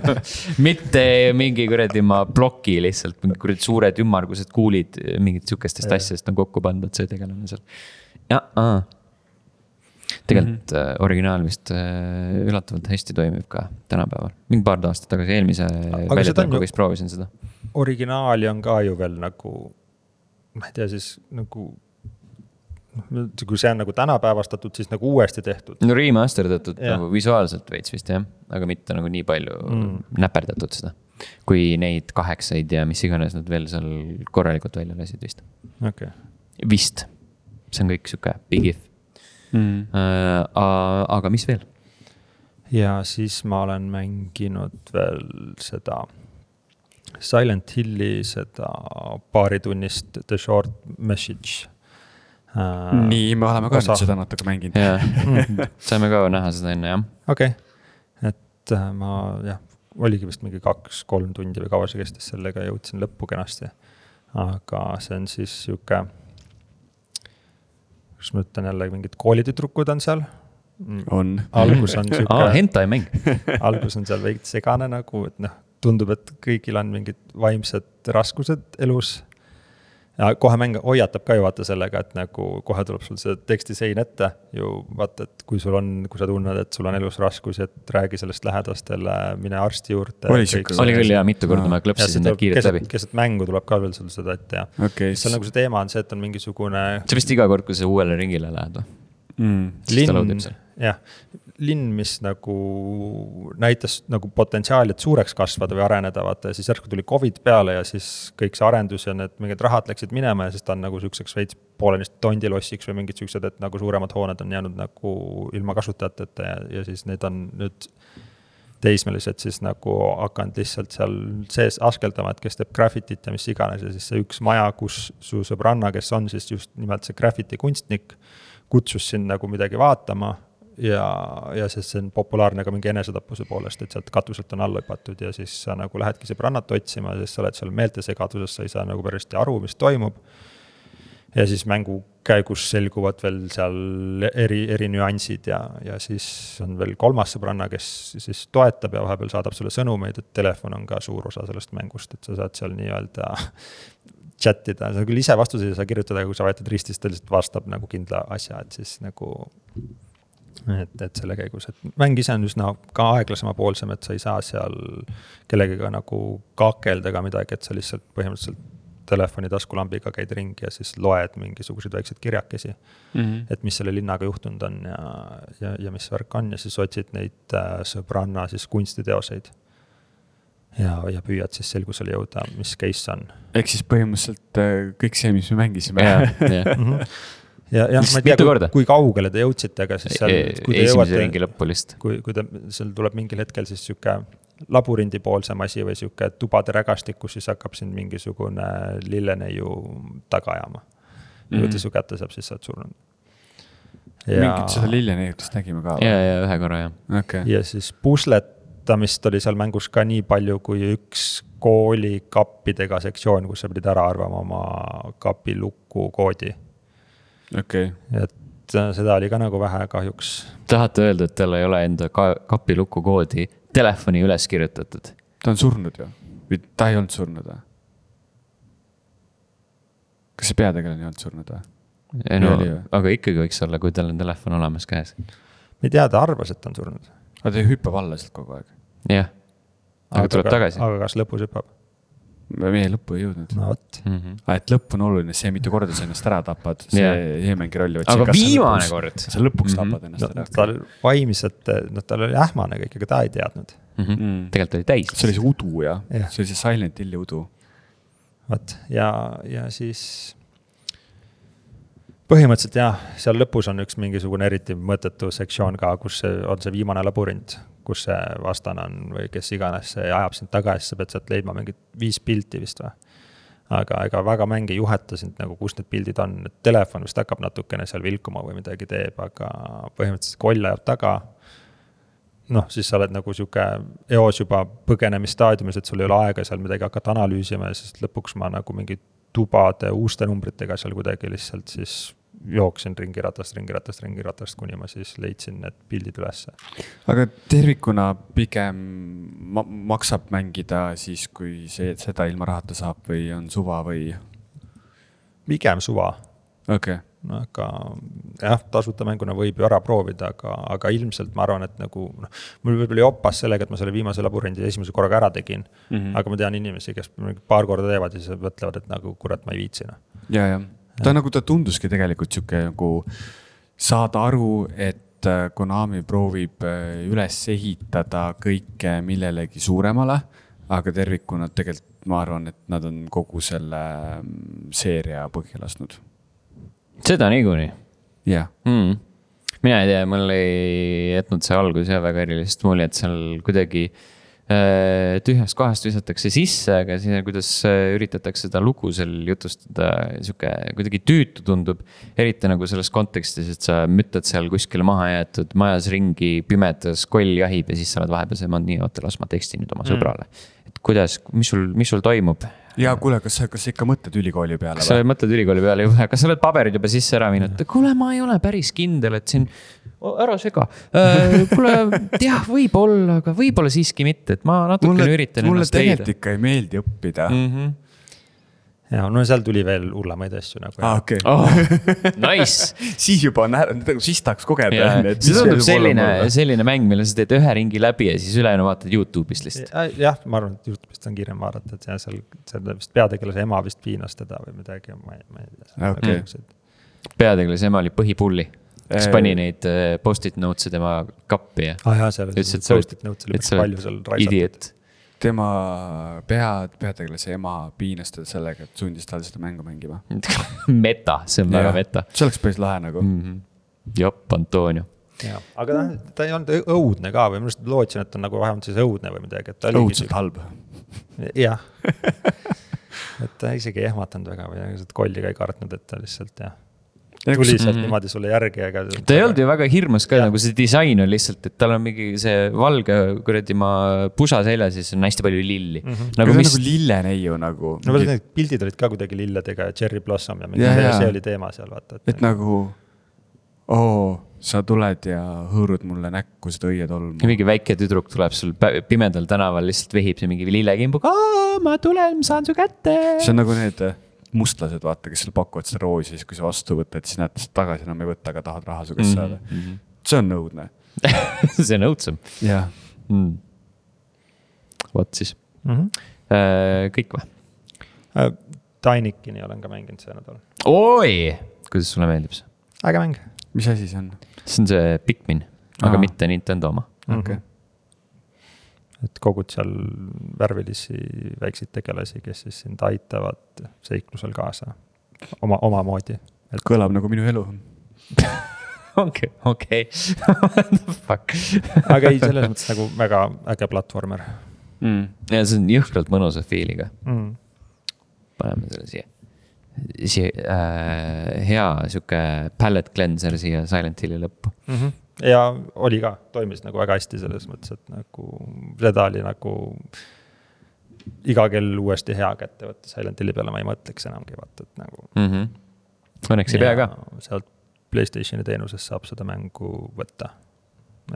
mitte mingi kuradi ma ploki lihtsalt, mingid kuradi suured ümmargused kuulid mingit sihukestest yeah. asjadest on kokku pandud see tegelane seal. jaa, tegelikult mm -hmm. originaal vist äh, üllatavalt hästi toimib ka tänapäeval, mingi paar aastat tagasi, eelmise väljatuleku vist proovisin seda. originaali on ka ju veel nagu, ma ei tea, siis nagu noh, kui see on nagu tänapäevastatud, siis nagu uuesti tehtud. no remasterdatud nagu visuaalselt veits vist jah, aga mitte nagu nii palju mm. näperdatud seda. kui neid kaheksaid ja mis iganes nad veel seal korralikult välja lasid vist. okei okay.. vist, see on kõik sihuke big if mm.. Uh, aga mis veel? ja siis ma olen mänginud veel seda Silent Hilli seda paaritunnist The Short Message uh,. nii, me oleme ka osa... nüüd seda natuke mänginud yeah. saime ka näha seda enne, jah. okei okay., et uh, ma jah, oligi vist mingi kaks-kolm tundi või kaua see kestis, sellega jõudsin lõppu kenasti. aga see on siis sihuke, kuidas ma ütlen jälle, mingid koolitüdrukud on seal on. algus on sihuke ah,. hentai mäng algus on seal veidi segane nagu, et noh, tundub, et kõigil on mingid vaimsed raskused elus ja kohe mäng hoiatab ka ju vaata sellega, et nagu kohe tuleb sul see tekstisein ette ju vaata, et kui sul on, kui sa tunned, et sul on elus raskusi, et räägi sellest lähedastele, mine arsti juurde. oli küll ja mitu korda ma klõpsisin need kiirelt läbi. keset mängu tuleb ka veel sul seda ette ja okay,. seal nagu see teema on see, et on mingisugune. see vist iga kord, kui sa uuele ringile lähed või mm.? jah, linn, mis nagu näitas nagu potentsiaali, et suureks kasvada või areneda, vaata ja siis järsku tuli Covid peale ja siis kõik see arendus ja need mingid rahad läksid minema ja siis ta on nagu sihukeseks veits poolenisti tondilossiks või mingid siuksed, et nagu suuremad hooned on jäänud nagu ilma kasutajateta ja, ja siis need on nüüd teismelised siis nagu hakanud lihtsalt seal sees askeldama, et kes teeb graffitit ja mis iganes ja siis see üks maja, kus su sõbranna, kes on siis just nimelt see graffiti kunstnik, kutsus sind nagu midagi vaatama ja, ja sest see on populaarne ka mingi enesetappuse poolest, et sealt katuselt on alla hüpatud ja siis sa nagu lähedki sõbrannat otsima, sest sa oled seal meeltesegaduses, sa ei saa nagu päris aru, mis toimub. ja siis mängu käigus selguvad veel seal eri, eri nüansid ja, ja siis on veel kolmas sõbranna, kes siis toetab ja vahepeal saadab sulle sõnumeid, et telefon on ka suur osa sellest mängust, et sa saad seal nii-öelda chat ida, sa küll ise vastuseid ei saa kirjutada, aga kui sa vajutad risti, siis ta lihtsalt vastab nagu kindla asja, et siis nagu et, et selle käigus, et mäng ise on üsna ka aeglasemapoolsem, et sa ei saa seal kellegagi nagu kakelda ega midagi, et sa lihtsalt põhimõtteliselt telefoni taskulambiga käid ringi ja siis loed mingisuguseid väikseid kirjakesi mm. -hmm. et mis selle linnaga juhtunud on ja, ja, ja mis värk on ja siis otsid neid äh, sõbranna siis kunstiteoseid. ja, ja püüad siis selgusele jõuda, mis case on. ehk siis põhimõtteliselt äh, kõik see, mis me mängisime. Ja, jah, ma ei tea, kui kaugele te jõudsite, aga siis seal. E-, esimese ringi lõppu lihtsalt. kui, kui te, seal tuleb mingil hetkel siis sihuke labürindipoolsem asi või sihuke tubade rägastik, kus siis hakkab sind mingisugune lilleneiu taga ajama mm. -hmm. võtta su kätte saab, siis sa oled surnud. Ja... mingit seda lilleneiutist nägime ka ja, ja ühe korra jah okay.. ja siis pusletamist oli seal mängus ka nii palju, kui üks kooli kappidega sektsioon, kus sa pidid ära arvama oma kapi luku koodi okay.. et äh, seda oli ka nagu vähe kahjuks. tahate öelda, et tal ei ole enda ka kapi lukukoodi telefoni üles kirjutatud? ta on surnud ju, või ta ei olnud surnud või? kas see peategelane ei olnud surnud või? ei no, aga ikkagi võiks olla, kui tal on telefon olemas käes. ma ei tea, ta arvas, et ta on surnud. aga ta hüppab alla sealt kogu aeg. jah, aga tuleb tagasi. aga kas lõpus hüppab? Meie lõppu ei jõudnud. no vot mm. -hmm. Ah, et lõpp on oluline, see, mitu korda sa ennast ära tapad, see yeah. ei mängi rolli. aga viimane kord. sa lõpuks mm -hmm. tapad ennast no, ära. tal vaimselt, noh, tal oli ähmane kõik, aga ta ei teadnud mm. -hmm. Mm. tegelikult oli täis. see oli see udu jah ja., see oli see Silent Hilli udu. vot ja, ja siis põhimõtteliselt jah, seal lõpus on üks mingisugune eriti mõttetu sektsioon ka, kus on see viimane labürint, kus see vastane on või kes iganes, ajab sind taga ja siis sa pead sealt leidma mingid viis pilti vist või. aga ega väga mäng ei juheta sind nagu, kus need pildid on, et telefon vist hakkab natukene seal vilkuma või midagi teeb, aga põhimõtteliselt koll ajab taga. noh, siis sa oled nagu sihuke eos juba põgenemisstaadiumis, et sul ei ole aega seal midagi hakata analüüsima ja siis lõpuks ma nagu mingi tubade uuste numbritega seal kuidagi lihtsalt siis jooksin ringiratast, ringiratast, ringiratast, kuni ma siis leidsin need pildid ülesse. aga tervikuna pigem ma maksab mängida siis, kui see, seda ilma rahata saab või on suva või? pigem suva. okei okay aga jah, tasuta mänguna võib ju ära proovida, aga, aga ilmselt ma arvan, et nagu noh. mul võib-olla jopas sellega, et ma selle viimase labürindi esimese korraga ära tegin mm. -hmm. aga ma tean inimesi, kes paar korda teevad ja siis mõtlevad, et nagu kurat, ma ei viitsi noh. ja, jah ta nagu, ta tunduski tegelikult sihuke nagu saada aru, et äh, Konami proovib äh, üles ehitada kõike millelegi suuremale, aga tervikuna tegelikult ma arvan, et nad on kogu selle mm, seeria põhja lasknud. seda niikuinii. jah mm.. mina ei tea, mul ei jätnud see algus jah väga erilist muljet seal kuidagi Äh, tühjast kohast visatakse sisse, aga siis kuidas äh, üritatakse seda lugu seal jutustada, sihuke kuidagi tüütu tundub. eriti nagu selles kontekstis, et sa müttad seal kuskil maha jäetud majas ringi, pimedas koll jahib ja siis sa oled vahepeal see, ma nii, oota, las ma tekstin nüüd oma mm. sõbrale. et kuidas, mis sul, mis sul toimub? Ja kuule, kas sa, kas sa ikka mõtled ülikooli peale? kas sa mõtled ülikooli peale juba, kas sa oled paberid juba sisse ära viinud? kuule, ma ei ole päris kindel, et siin, ära sega äh,. kuule, jah, võib-olla, aga võib-olla siiski mitte, et ma natukene üritan mulle ennast leida. mulle tegelikult ikka ei meeldi õppida mm. -hmm ja no seal tuli veel hullemaid asju nagu aa, okei. oh. Nice. siis juba on, nagu siis tahaks kogeda. see tundub selline, selline mäng, mille sa teed ühe ringi läbi ja siis ülejäänu vaatad Youtube'ist lihtsalt. Ja- jah, ma arvan, et Youtube'ist on kiirem vaadata, et ja seal, seal vist peategelase ema vist piinas teda või midagi, ma ei, ma ei tea Okei. okay.. peategelase ema oli põhipulli, kes pani neid äh, post-it notes'e tema kappi ja aa ah, jaa, seal Ütles, et sa oled- oli et palju seal raisatud. idiot. Tema pea, peategelase ema piinas teda sellega, et sundis tal seda mängu mängima. meta, see on väga meta see oleks päris lahe nagu. mm. -hmm. jopp, Antonio. aga noh, ta ei olnud õudne ka või ma just lootsin, et ta on nagu vähemalt siis õudne või midagi, et ta oligi õudselt halb. jah. et ta isegi ei ehmatanud väga või kolli ka ei kartnud, et ta lihtsalt jah, tuli sealt Mhm. niimoodi sulle järgi, aga. ta ei olnud ju väga hirmus ka nagu see disain on lihtsalt, et tal on mingi see valge kuradi maa pusa seljas ja siis on hästi palju lilli mm. -hmm. nagu mis nagu lilleneiu nagu. no vaata need pildid olid ka kuidagi lilledega ja cherry blossom ja mingi Jaa, see, see oli teema seal vaata, et nagu, oo, sa tuled ja hõõrud mulle näkku seda õietolmu. mingi väike tüdruk tuleb sul pimedal tänaval, lihtsalt vehib see mingi lillekimbuga, ma tulen, saan su kätte. see on nagu need mustlased, vaata, kes sulle pakuvad seda roosi, siis kui sa vastu võtad, siis sa tagasi enam ei võta, aga tahad raha su käest saada. Mhm. see on õudne. see on õudsem jah. mm.. vot siis mm. -hmm. äh,, kõik või? Tinikini olen ka mänginud see nädal, oi, kuidas sulle meeldib see? äge mäng. mis asi see on? see on see Pikmin, aga Aa. mitte Nintendo oma. okei. Et kogud seal värvilisi väikseid tegelasi, kes siis sind aitavad seiklusel kaasa oma, omamoodi. kõlab nagu minu elu. okei, okei. What the fuck? aga ei, selles mõttes nagu väga äge platvormer Mm. ja see on jõhkralt mõnusa feel'iga, mm.. paneme selle siia. siia äh, hea sihuke palette cleanser siia Silent Hilli lõppu. Mm -hmm. Ja oli ka, toimis nagu väga hästi selles mõttes, et nagu seda oli nagu iga kell uuesti hea kätte võtta Silent Hilli peale, ma ei mõtleks enamgi vaata, et nagu. Mm -hmm. Õnneks ei pea ka. sealt Playstationi teenusest saab seda mängu võtta.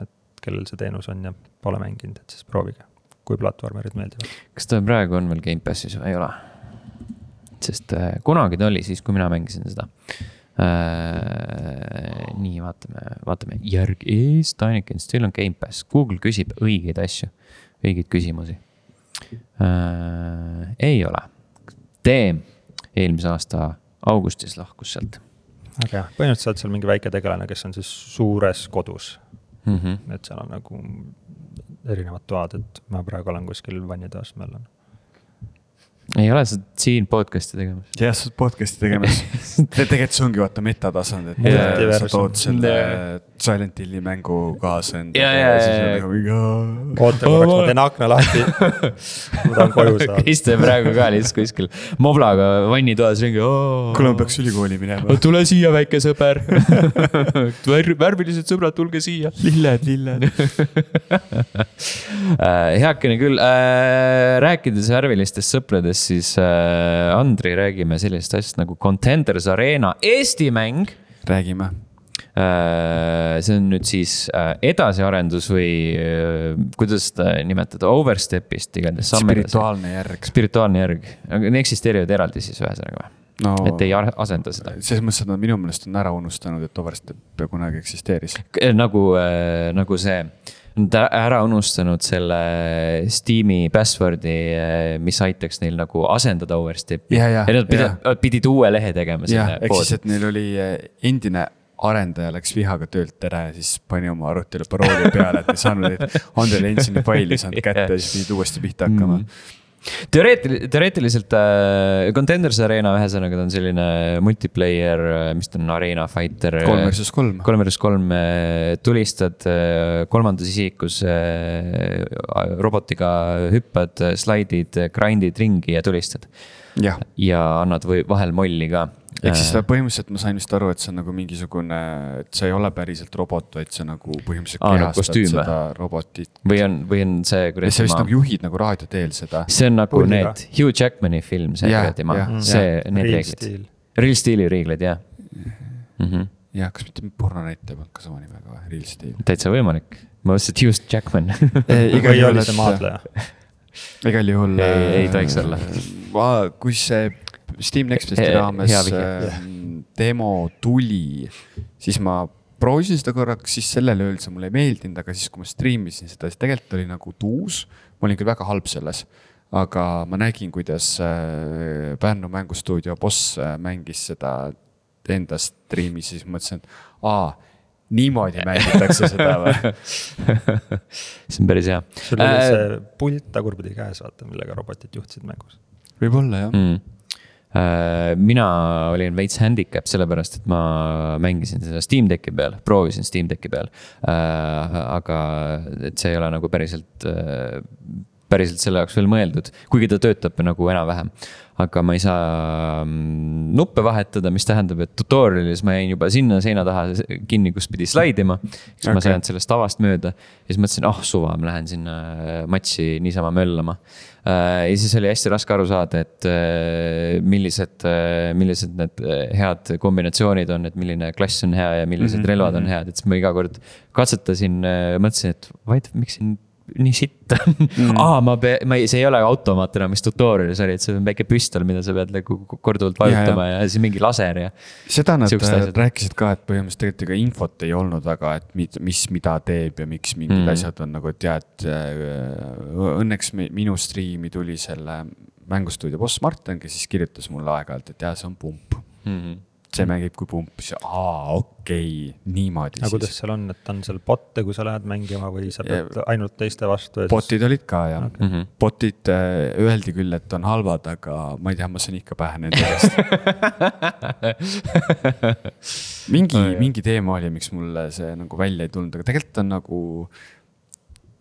et kellel see teenus on ja pole mänginud, et siis proovige, kui platvormerid meeldivad. kas ta praegu on veel Gamepassis või ei ole? sest äh, kunagi ta oli siis, kui mina mängisin seda äh,. nii, vaatame, vaatame järgi, ees, Tiniken still on Gamepass, Google küsib õigeid asju, õigeid küsimusi äh,. ei ole, Teem eelmise aasta augustis lahkus sealt aga jah, põhimõtteliselt sa oled seal mingi väike tegelane, kes on siis suures kodus, mm. -hmm. et seal on nagu erinevad toad, et ma praegu olen kuskil vannitoas, ma olen. Ei ole sa siin podcast'i tegemas? jah, sa oled podcast'i tegemas. tegelikult see ongi vaata metatasand, et äh, sa tood selle. Silent Hilli mängu kaasa endale jaa, ja siis jaa, on nagu mingi. oota korraks, ma teen akna lahti. ma tahan koju saada. Kriste praegu ka lihtsalt kuskil moblaga vannitoas ringi. kuule, ma peaks ülikooli minema. tule siia, väike sõber. värvilised sõbrad, tulge siia. lilled, lilled. Äh, heakene küll, rääkides värvilistest sõpradest, siis äh, Andri, räägime sellisest asjast nagu Contenders Arena Eesti mäng. räägime. See on nüüd siis äh, edasiarendus või äh, kuidas seda nimetada, overstep'ist igatahes. spirituaalne järg. spirituaalne järg, need eksisteerivad eraldi siis ühesõnaga või? no et ei asenda seda. selles mõttes, et nad minu meelest on ära unustanud, et Overstep kunagi eksisteeris. nagu, nagu see, nad ära unustanud selle Steam'i password'i, mis aitaks neil nagu asendada Overstepi. Ja, ja, ja nad pidid, ja. pidid uue lehe tegema jah, ehk siis, et neil oli endine arendaja läks vihaga töölt ära ja siis pani oma arvutile parooli peale, et ei saanud neid Andre Lensini faili ei saanud kätte ja siis pidid uuesti pihta hakkama Mhm. teoreetiliselt, teoreetiliselt äh, Contenders Arena ühesõnaga ta on selline multiplayer, mis ta on, Arena Fighter. kolm versus kolm. kolm versus kolm äh, tulistad äh, kolmandas isikus äh, robotiga hüppad, slaidid, grind'id ringi ja tulistad. jah, ja annad või vahel molli ka. ehk siis ta põhimõtteliselt ma sain vist aru, et see on nagu mingisugune, et see ei ole päriselt robot, vaid see nagu põhimõtteliselt Aa, nagu kehastad või? seda robotit. või on, või on see ja sa vist kuradi nagu juhid nagu raadio teel seda. see on nagu Puldiga. need Hugh Jackmani film, see kuradi maa see, need Real reeglid. Steel. Real Steel'i reeglid, jah mm -hmm.. jah, kas mitte pornonäitleja polnud ka sama nimega või, Real Steel. täitsa võimalik, ma mõtlesin, et Hugh Jackman või oli see maadleja? Igal juhul. Ei- ei tohiks olla.. kui see Steam Next Festi raames ähm, demo tuli, siis ma proovisin seda korraks, siis sellel ööl see mulle ei meeldinud, aga siis, kui ma striimisin seda, siis tegelikult oli nagu tuus. ma olin küll väga halb selles, aga ma nägin, kuidas äh, Pärnu mängustuudio boss äh, mängis seda enda striimi, siis mõtlesin, et aa, niimoodi mängitakse seda või see on päris hea sul oli Äh, see pult tagurpidi käes, vaata, millega robotid juhtisid mängus. võib-olla jah mm.. mina olin veits handicap sellepärast, et ma mängisin seda Steam Decki peal, proovisin Steam Decki peal. aga et see ei ole nagu päriselt, päriselt selle jaoks veel mõeldud, kuigi ta töötab nagu enam-vähem. aga ma ei saa mm, nuppe vahetada, mis tähendab, et tutorial'is ma jäin juba sinna seina taha kinni, kus pidi slaidima. siis okay. ma sain sellest tavast mööda ja siis mõtlesin, ah suva, ma lähen sinna matši niisama möllama. ja siis oli hästi raske aru saada, et äh, millised, millised need äh, head kombinatsioonid on, et milline klass on hea ja millised mm -hmm. relvad on head, et siis ma iga kord katsetasin, mõtlesin, et vaid miks siin nii sitt on mm.. aa, ma pea-, ma ei, see ei ole automaat enam, mis tutorial'is oli, et see on väike püstol, mida sa pead nagu korduvalt vajutama ja, ja siis mingi laser ja. seda nad äh, rääkisid ka, et põhimõtteliselt tegelikult ega infot ei olnud väga, et mis, mis mida teeb ja miks mingid Mm. asjad on nagu, et jaa, et äh, õnneks mi- minu striimi tuli selle mängustuudio boss Martin, kes siis kirjutas mulle aeg-ajalt, et jaa, see on pump. Mm -hmm. See mängib kui pump, siis aa, okei okay,, niimoodi aga kuidas seal on, et on seal bot'e, kui sa lähed mängima või sa pead ainult teiste vastu ja bot'id olid ka jah Mm -hmm. bot'id äh, öeldi küll, et on halvad, aga ma ei tea, ma saan ikka pähe nende käest. mingi jah. mingi teema oli, miks mulle see nagu välja ei tulnud, aga tegelikult on nagu,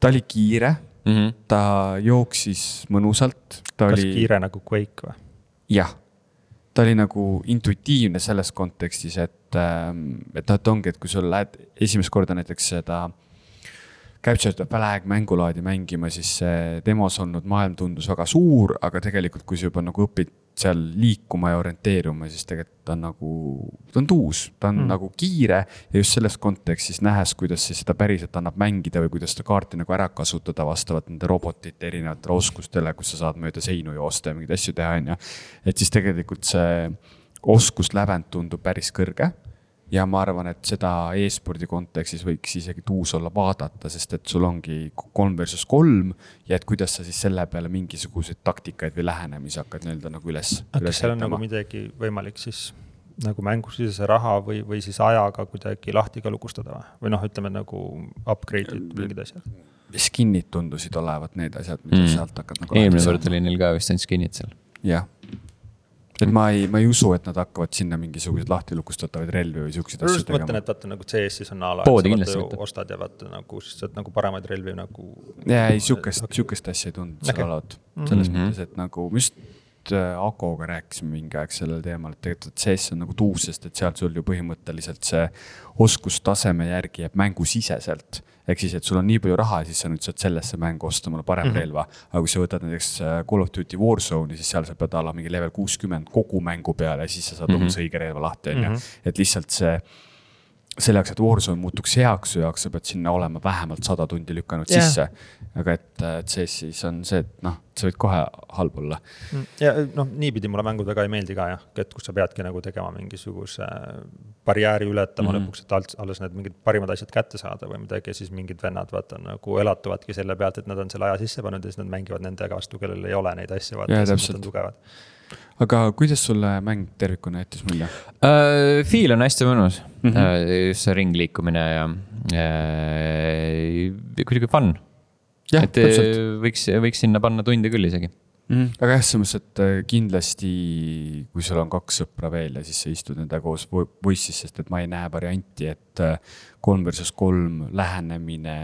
ta oli kiire, Mm -hmm. ta jooksis mõnusalt, kas oli, kiire nagu Quake või? jah. Ta oli nagu intuitiivne selles kontekstis, et, et noh, et ongi, et kui sa lähed esimest korda näiteks seda Capture the Flag mängulaadi mängima, siis see demos olnud maailm tundus väga suur, aga tegelikult, kui sa juba nagu õpid seal liikuma ja orienteeruma, siis tegelikult ta on nagu, ta on tuus, ta on mm. nagu kiire ja just selles kontekstis nähes, kuidas siis seda päriselt annab mängida või kuidas seda kaarti nagu ära kasutada vastavalt nende robotite erinevatele oskustele, kus sa saad mööda seinu joosta ja mingeid asju teha, on ju. et siis tegelikult see oskuslävend tundub päris kõrge ja ma arvan, et seda e-spordi kontekstis võiks isegi tuus olla vaadata, sest et sul ongi kolm versus kolm ja et kuidas sa siis selle peale mingisuguseid taktikaid või lähenemisi hakkad nii-öelda nagu üles. kas seal on nagu midagi võimalik siis nagu mängusisese raha või, või siis ajaga kuidagi lahti ka lukustada või? või noh, ütleme nagu upgrade'id mingid asjad. skin'id tundusid olevat need asjad, mida Mm. mm. sealt hakkad nagu. eelmine kord oli neil ka vist ainult skin'id seal. jah, et ma ei, ma ei usu, et nad hakkavad sinna mingisuguseid lahti lukustatavaid relvi või siukseid ma asju just mõtlen, tegema. et vaata nagu CS-is on a la, ostad ja vaata nagu, siis saad nagu paremaid relvi nagu. ja ei, sihukest, sihukest asja ei tundunud seal Okei. olevat, selles Mhm. mõttes, et nagu me just äh, Akoga rääkisime mingi aeg sellel teemal, et tegelikult CS on nagu tuus, sest et seal sul ju põhimõtteliselt see oskustaseme järgi jääb mängusiseselt. Ehk siis, et sul on nii palju raha siis sa nüüd saad sellesse mängu osta mulle parem mm -hmm. relva. aga kui sa võtad näiteks äh, Call of Duty Warzone'i, siis seal sa pead olema mingi level kuuskümmend kogu mängu peale ja siis sa saad mm -hmm. umbes õige relva lahti, on ju. et lihtsalt see selle jaoks, et Warzone muutuks heaks su jaoks, sa pead sinna olema vähemalt sada tundi lükanud yeah. sisse. aga et, et CS-is on see, et noh, sa võid kohe halb olla. ja noh, niipidi mulle mängud väga ei meeldi ka jah, et kus sa peadki nagu tegema mingisuguse barjääri ületama mm. -hmm. lõpuks, et alt- alles need mingid parimad asjad kätte saada või midagi ja siis mingid vennad vaata nagu elatuvadki selle pealt, et nad on selle aja sisse pannud ja siis nad mängivad nendega vastu, kellel ei ole neid asju, vaata Jaa, ja siis nad on tugevad. Aga kuidas sulle mäng tervikuna jättis mulje? Uh, Feel on hästi mõnus mm. -hmm. uh, just see ringliikumine ja uh, kuidagi fun. et täpselt. võiks, võiks sinna panna tunde küll isegi. Mm. aga jah, selles mõttes, et äh, kindlasti, kui sul on kaks sõpra veel ja siis sa istud nendega koos vo- voice'is, sest et ma ei näe varianti, et äh, kolm versus kolm lähenemine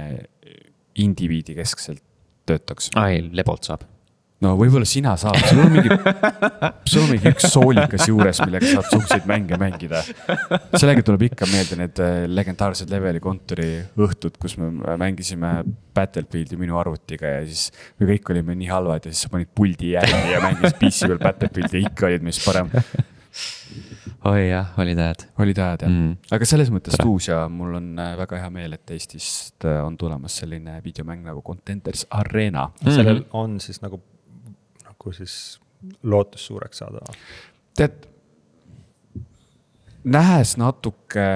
indiviidi keskselt töötaks. ai, lebolt saab. No võib-olla sina saad, sul on mingi, sul on mingi üks soolikas juures, millega saad suhteliselt mänge mängida. sellega tuleb ikka meelde need äh, legendaarsed leveli kontori õhtud, kus me mängisime Battlefieldi minu arvutiga ja siis me kõik olime nii halvad ja siis sa panid puldi järgi ja mängisid PC peal Battlefieldi ja ikka olid meist parem. oi jah, olid hääd olid ajad jah mm.. aga selles mõttes tuus ja mul on äh, väga hea meel, et Eestist äh, on tulemas selline videomäng nagu Contenders Arena. sellel on siis nagu, nagu siis lootus suureks saada. tead, nähes natuke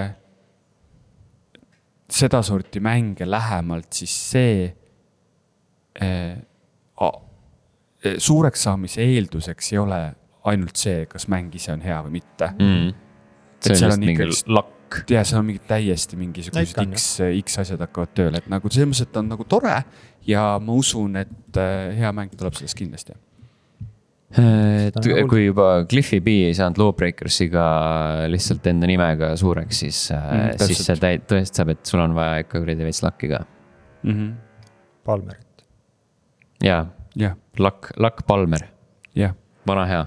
sedasorti mänge lähemalt, siis see eh, eh, suureks saamise eelduseks ei ole ainult see, kas mäng ise on hea või mitte mm. Et see seal on mingi ikkagist- lakk. ja seal on mingid täiesti mingisugused on, X, X asjad hakkavad tööle, et nagu selles mõttes, et ta on nagu tore ja ma usun, et äh, hea mäng tuleb sellest kindlasti. Et on hull. kui juba Cliffi B ei saanud Lawbreakersiga lihtsalt enda nimega suureks, siis Mm, mm,, siis see täi- tõestab, et sul on vaja ikka kuradi veits lakki ka. Palmerit. jaa, jah, lakk, lakk Palmer, jah, vana hea.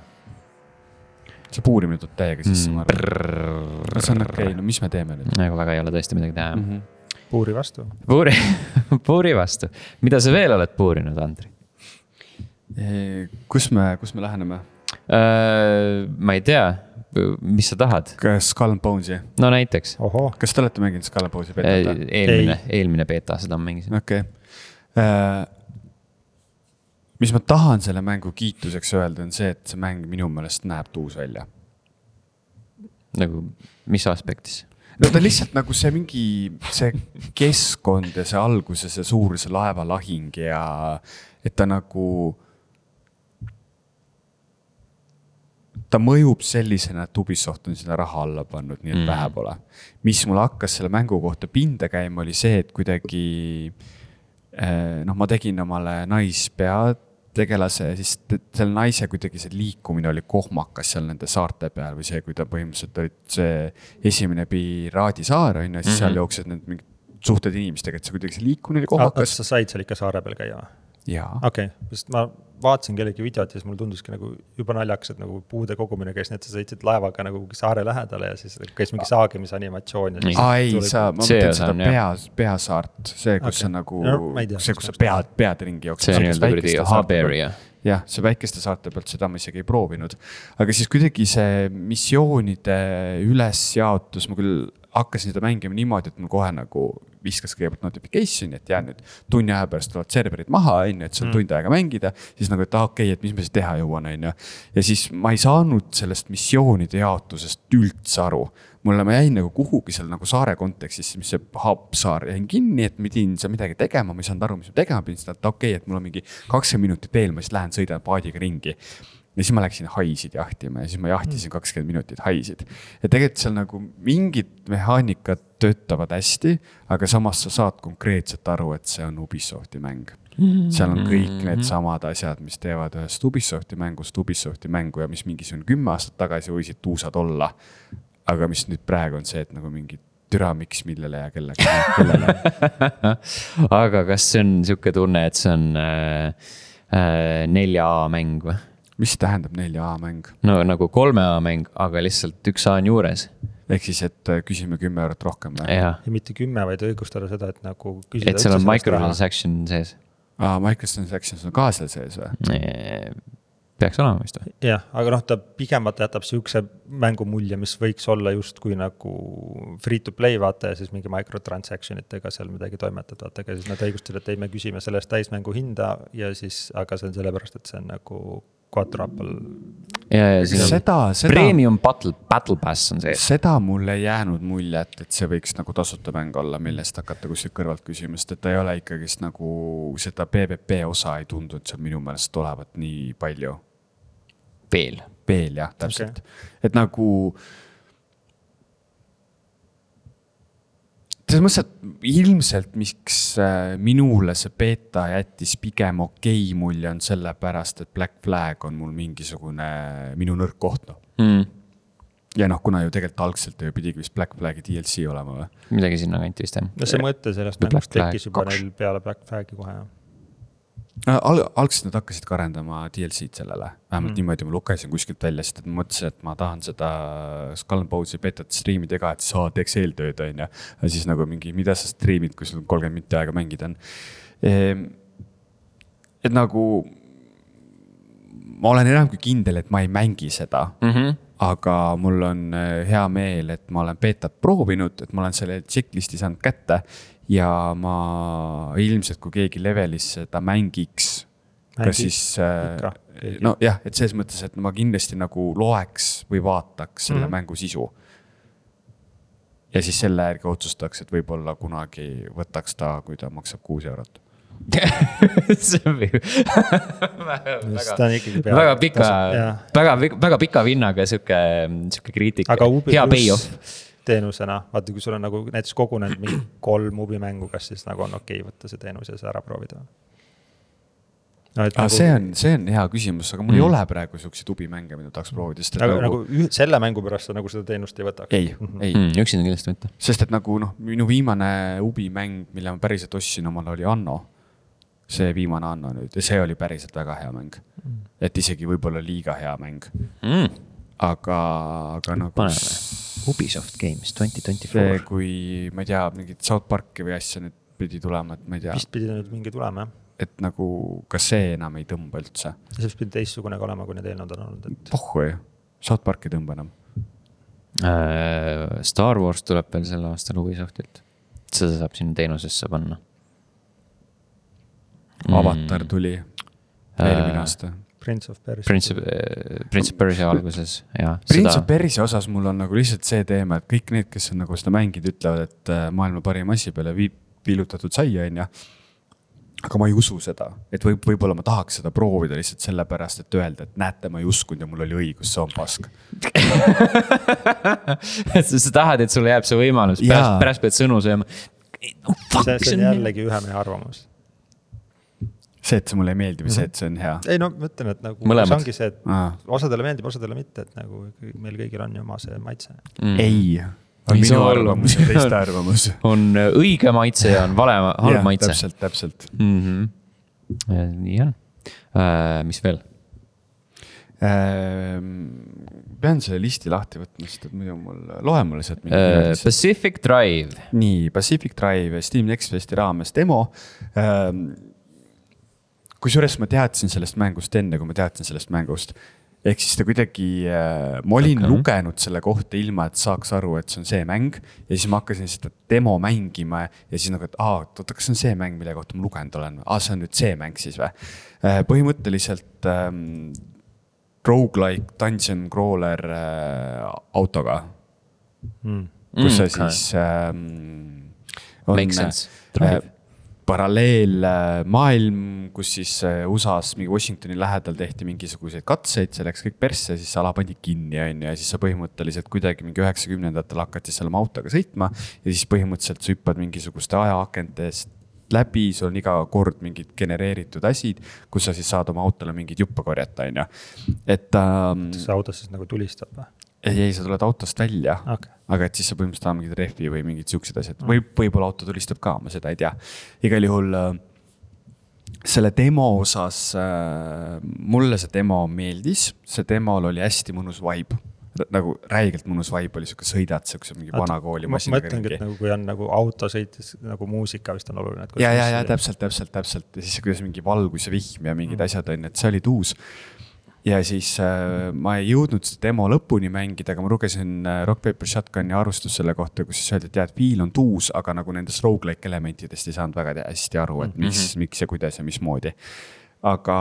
see puurimine tuleb täiega sisse Mm, mm,, ma arvan. no see on okei okay,, no mis me teeme nüüd nagu väga ei ole tõesti midagi teha mm? mm. -hmm. puuri vastu. puuri, puuri vastu, mida sa veel oled puurinud, Andri? Kus me, kus me läheneme? ma ei tea, mis sa tahad, kas Skull and Bones'i, no näiteks. kas te olete mänginud Skull and Bones'i betat? eelmine, eelmine beeta, seda ma mängisin. okei. mis ma tahan selle mängu kiituseks öelda, on see, et see mäng minu meelest näeb tuus välja. nagu, mis aspektis? no ta lihtsalt nagu see mingi, see keskkond ja see algus ja see suur see laevalahing ja et ta nagu. Ta mõjub sellisena, et Ubisoft on sinna raha alla pannud, nii et Mm. vähe pole. mis mul hakkas selle mängu kohta pinda käima, oli see, et kuidagi eh, noh, ma tegin omale naispeategelase siis selle naise kuidagi see liikumine oli kohmakas seal nende saarte peal või see, kui ta põhimõtteliselt olid see esimene Piraadisaar on ju, siis mm -hmm. seal Mhm. jooksid need mingid suhted inimestega, et see kuidagi see liikumine oli kas kohmakas. sa said seal ikka saare peal käia või? jaa, okei okay., sest ma vaatasin kellegi videot ja siis mulle tunduski nagu jube naljakas, et nagu puude kogumine käis nii, et sa sõitsid laevaga nagu saare lähedale ja siis käis mingi saagimise animatsioon ja siis. aa ei, sa, ma mõtlen seda pea, peasaart, see, kus Okei. sa nagu No see, kus sa pead, pead ringi jooksed. see on nii-öelda kuradi hub area. jah, see väikeste saarte pealt, seda ma isegi ei proovinud. aga siis kuidagi see missioonide ülesjaotus, ma küll hakkasin seda mängima niimoodi, et mul kohe nagu viskas kõigepealt notification'i, et jään nüüd tunni aja pärast tulevad serverid maha, on ju, et sul on tund aega mängida. siis nagu, et aa okei okay,, et mis ma siis teha jõuan, on ju. ja siis ma ei saanud sellest missioonide jaotusest üldse aru mulle, ma jäin nagu kuhugi seal nagu saare kontekstis, mis see hub saar jäin kinni, et ma pidin seal midagi tegema, ma ei saanud aru, mis ma tegema pidin, siis ta, et okei okay,, et mul on mingi kakskümmend minutit veel, ma siis lähen sõidan paadiga ringi. Ja siis ma läksin haisid jahtima ja siis ma jahtisin kakskümmend minutit haisid. ja tegelikult seal nagu mingid mehaanikad töötavad hästi, aga samas sa saad konkreetselt aru, et see on Ubisofti mäng. seal on kõik needsamad asjad, mis teevad ühest Ubisofti mängust Ubisofti mängu ja mis mingisugune kümme aastat tagasi võisid tuusad olla aga mis nüüd praegu on see, et nagu mingi türa, miks, millele ja kellega, kellele. aga kas see on sihuke tunne, et see on äh, äh, nelja A mäng või? Mis tähendab nelja A mäng? no nagu kolme A mäng, aga lihtsalt üks A on juures. ehk siis, et äh, küsime kümme eurot rohkem või? ja mitte kümme, vaid õigustada seda, et nagu. et seal on microtransaction sees. aa, microtransactions on ka seal sees või? peaks olema vist või? jah, aga noh, ta pigem vaata jätab sihukese mängu mulje, mis võiks olla justkui nagu free to play vaata ja siis mingi microtransaction itega seal midagi toimetad, vaata, aga siis nad õigustasid, et ei, me küsime selle eest täismängu hinda ja siis, aga see on sellepärast, et see on nagu quattro Apple. ja, ja siin on seda, seda, premium battle, battle pass on sees. seda mul ei jäänud muljet, et see võiks nagu tasuta mäng olla, millest hakata kuskilt kõrvalt küsima, sest et ta ei ole ikkagist nagu seda PVP osa ei tundunud seal minu meelest olevat nii palju veel. veel jah, täpselt okay., et nagu. Selles mõttes, et ilmselt, miks äh, minule see beeta jättis pigem okei okay mulje, on sellepärast, et Black Flag on mul mingisugune minu nõrk koht noh. Mm, ja noh, kuna ju tegelikult algselt ju pidigi vist Black Flagi DLC olema või? midagi sinnakanti vist jah. no see mõte sellest mängust tekkis Flag juba neil peale Black Flagi kohe jah. Al-, algselt nad hakkasid ka arendama DLC-d sellele, vähemalt mm. Niimoodi ma lugesin kuskilt välja, sest et ma mõtlesin, et ma tahan seda Skull and Bones'i betat striimida ka, et siis aa, teeks eeltööd, on ju. ja siis nagu mingi, mida sa striimid, kui sul kolmkümmend minti aega mängida on ehm,. et nagu ma olen enam kui kindel, et ma ei mängi seda Mm -hmm. aga mul on äh, hea meel, et ma olen beetat proovinud, et ma olen selle checklist'i saanud kätte ja ma ilmselt, kui keegi levelis seda mängiks kas siis äh, nojah, et selles mõttes, et ma kindlasti nagu loeks või vaataks selle mm. -hmm. mängu sisu. ja siis selle järgi otsustaks, et võib-olla kunagi võtaks ta, kui ta maksab kuus eurot. see on ikkagi pea- väga pika väga, väga pika vinnaga sihuke, sihuke kriitika hea payoff. teenusena, vaata, kui sul on nagu näiteks kogunenud mingi kolm Ubi mängu, kas siis nagu on okei okay võtta see teenus ja see ära proovida? no aga nagu, see on, see on hea küsimus, aga mul mm. Mm. ei ole praegu siukseid tubimänge, mida tahaks proovida, sest et nagu, nagu, nagu selle mängu pärast sa nagu seda teenust ei võtaks? ei, ei mm., üksinda kindlasti mitte. sest et nagu noh, minu viimane Ubi mäng, mille ma päriselt ostsin omale, oli Anno. see viimane Anno nüüd ja see oli päriselt väga hea mäng. et isegi võib-olla liiga hea mäng, Mm. aga, aga nagu paneme Ubisoft Games twenty twenty four. kui ma ei tea, mingit South Parki või asja nüüd pidi tulema, et ma ei tea, vist pidi nüüd mingi tulema jah, et nagu kas see enam ei tõmba üldse. see vist pidi teistsugune ka olema, kui need eelnevad on olnud, et pohhu ju, South Park ei tõmba enam. Äh, Star Wars tuleb veel sel aastal Ubisoftilt. seda saab sinna teenusesse panna. Avatar tuli eelmine Äh, aasta. Prince of Persia. Prince of, Prince of Persia alguses ja. Prince of Persia osas mul on nagu lihtsalt see teema, et kõik need, kes on nagu seda mänginud, ütlevad, et äh, maailma parim asi peale viib, viilutatud saia, on ju. aga ma ei usu seda, et võib, võib-olla ma tahaks seda proovida lihtsalt sellepärast, et öelda, et näete, ma ei uskunud ja mul oli õigus, see on pask. sa tahad, et sulle jääb see võimalus, Jaa. pärast, pärast pead sõnu sööma. see, see on jällegi ühe mehe arvamus. see, et see mulle ei meeldi või see, et see on hea ei no ma ütlen, et nagu Mõlemad. see ongi see, et ah.? osadele meeldib, osadele mitte, et nagu meil kõigil on ju oma see maitse. Mm. ei, on minu arvamus ja teiste arvamus. on õige maitse ja on vale, halb maitse. täpselt, täpselt. mm. -hmm. nii on uh,, mis veel? Ehm, pean selle listi lahti võtma, sest et muidu mul, loe mulle sealt mingi Uh, uh,. Pacific Drive, nii, Pacific Drive Steam Next Festi raames demo ähm,. Kusjuures ma teadsin sellest mängust enne, kui ma teadsin sellest mängust. ehk siis ta kuidagi äh,, ma olin okay. lugenud selle kohta ilma, et saaks aru, et see on see mäng. ja siis ma hakkasin seda demo mängima ja siis nagu, et aa, oota, kas see on see mäng, mille kohta ma lugenud olen, aa, see on nüüd see mäng siis või äh,? põhimõtteliselt ähm, rogu-like dungeon crawler äh, autoga, Mm. kus sa Mm, siis ähm,. Makes sense. Drive. paralleelmaailm, kus siis äh, USA-s mingi Washingtoni lähedal tehti mingisuguseid katseid, see läks kõik persse, siis ala pandi kinni, on ju, ja siis sa põhimõtteliselt kuidagi mingi üheksakümnendatel hakati seal oma autoga sõitma. ja siis põhimõtteliselt sa hüppad mingisuguste ajaakentest läbi, sul on iga kord mingid genereeritud asid, kus sa siis saad oma autole mingeid juppe korjata, on ju. et ähm, kas see auto siis nagu tulistab või? ei, ei, sa tuled autost välja okei, aga et siis sa põhimõtteliselt tahad mingit rehvi või mingid siuksed asjad, võib, võib-olla auto tulistab ka, ma seda ei tea. igal juhul äh, selle demo osas äh,, mulle see demo meeldis, see demol oli hästi mõnus vibe. nagu räigelt mõnus vibe oli sihuke sõidad siukse mingi vana kooli ma masinaga mõtlengi, ringi et. nagu kui on nagu autosõites nagu muusika vist on oluline. ja, ja, ja. täpselt, täpselt, täpselt ja siis kuidas mingi valgus ja vihm ja mingid mm. asjad on ju, et see oli tuus. Ja siis äh, ma ei jõudnud seda demo lõpuni mängida, aga ma lugesin äh, Rock Paper Shotgun'i arvustust selle kohta, kus siis öeldi, et jah, et feel on tuus, aga nagu nendest rogu-like elementidest ei saanud väga hästi aru, et mis mm, -hmm. miks ja kuidas ja mismoodi. aga,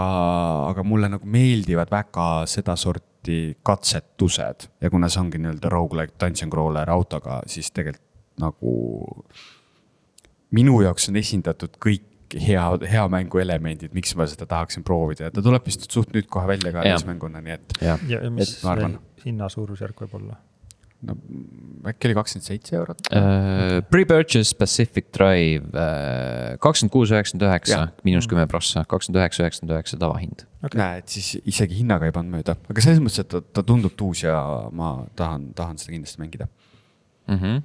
aga mulle nagu meeldivad väga sedasorti katsetused ja kuna see ongi nii-öelda rogu-like dungeon crawler autoga, siis tegelikult nagu minu jaoks on esindatud kõik hea, hea mängu elemendid, miks ma seda tahaksin proovida ja ta tuleb vist suht nüüd kohe välja ka Jah. täismänguna, nii et ja, ja mis hinna suurusjärk võib olla? no äkki oli kakskümmend seitse eurot. Uh, Pre-purchase Pacific Drive uh, kakskümmend kuus, üheksakümmend üheksa miinus kümme prossa, kakskümmend üheksa, üheksakümmend üheksa tavahind. näe, et siis isegi hinnaga ei pannud mööda, aga selles mõttes, et ta, ta tundub tuus ja ma tahan, tahan seda kindlasti mängida mm. -hmm.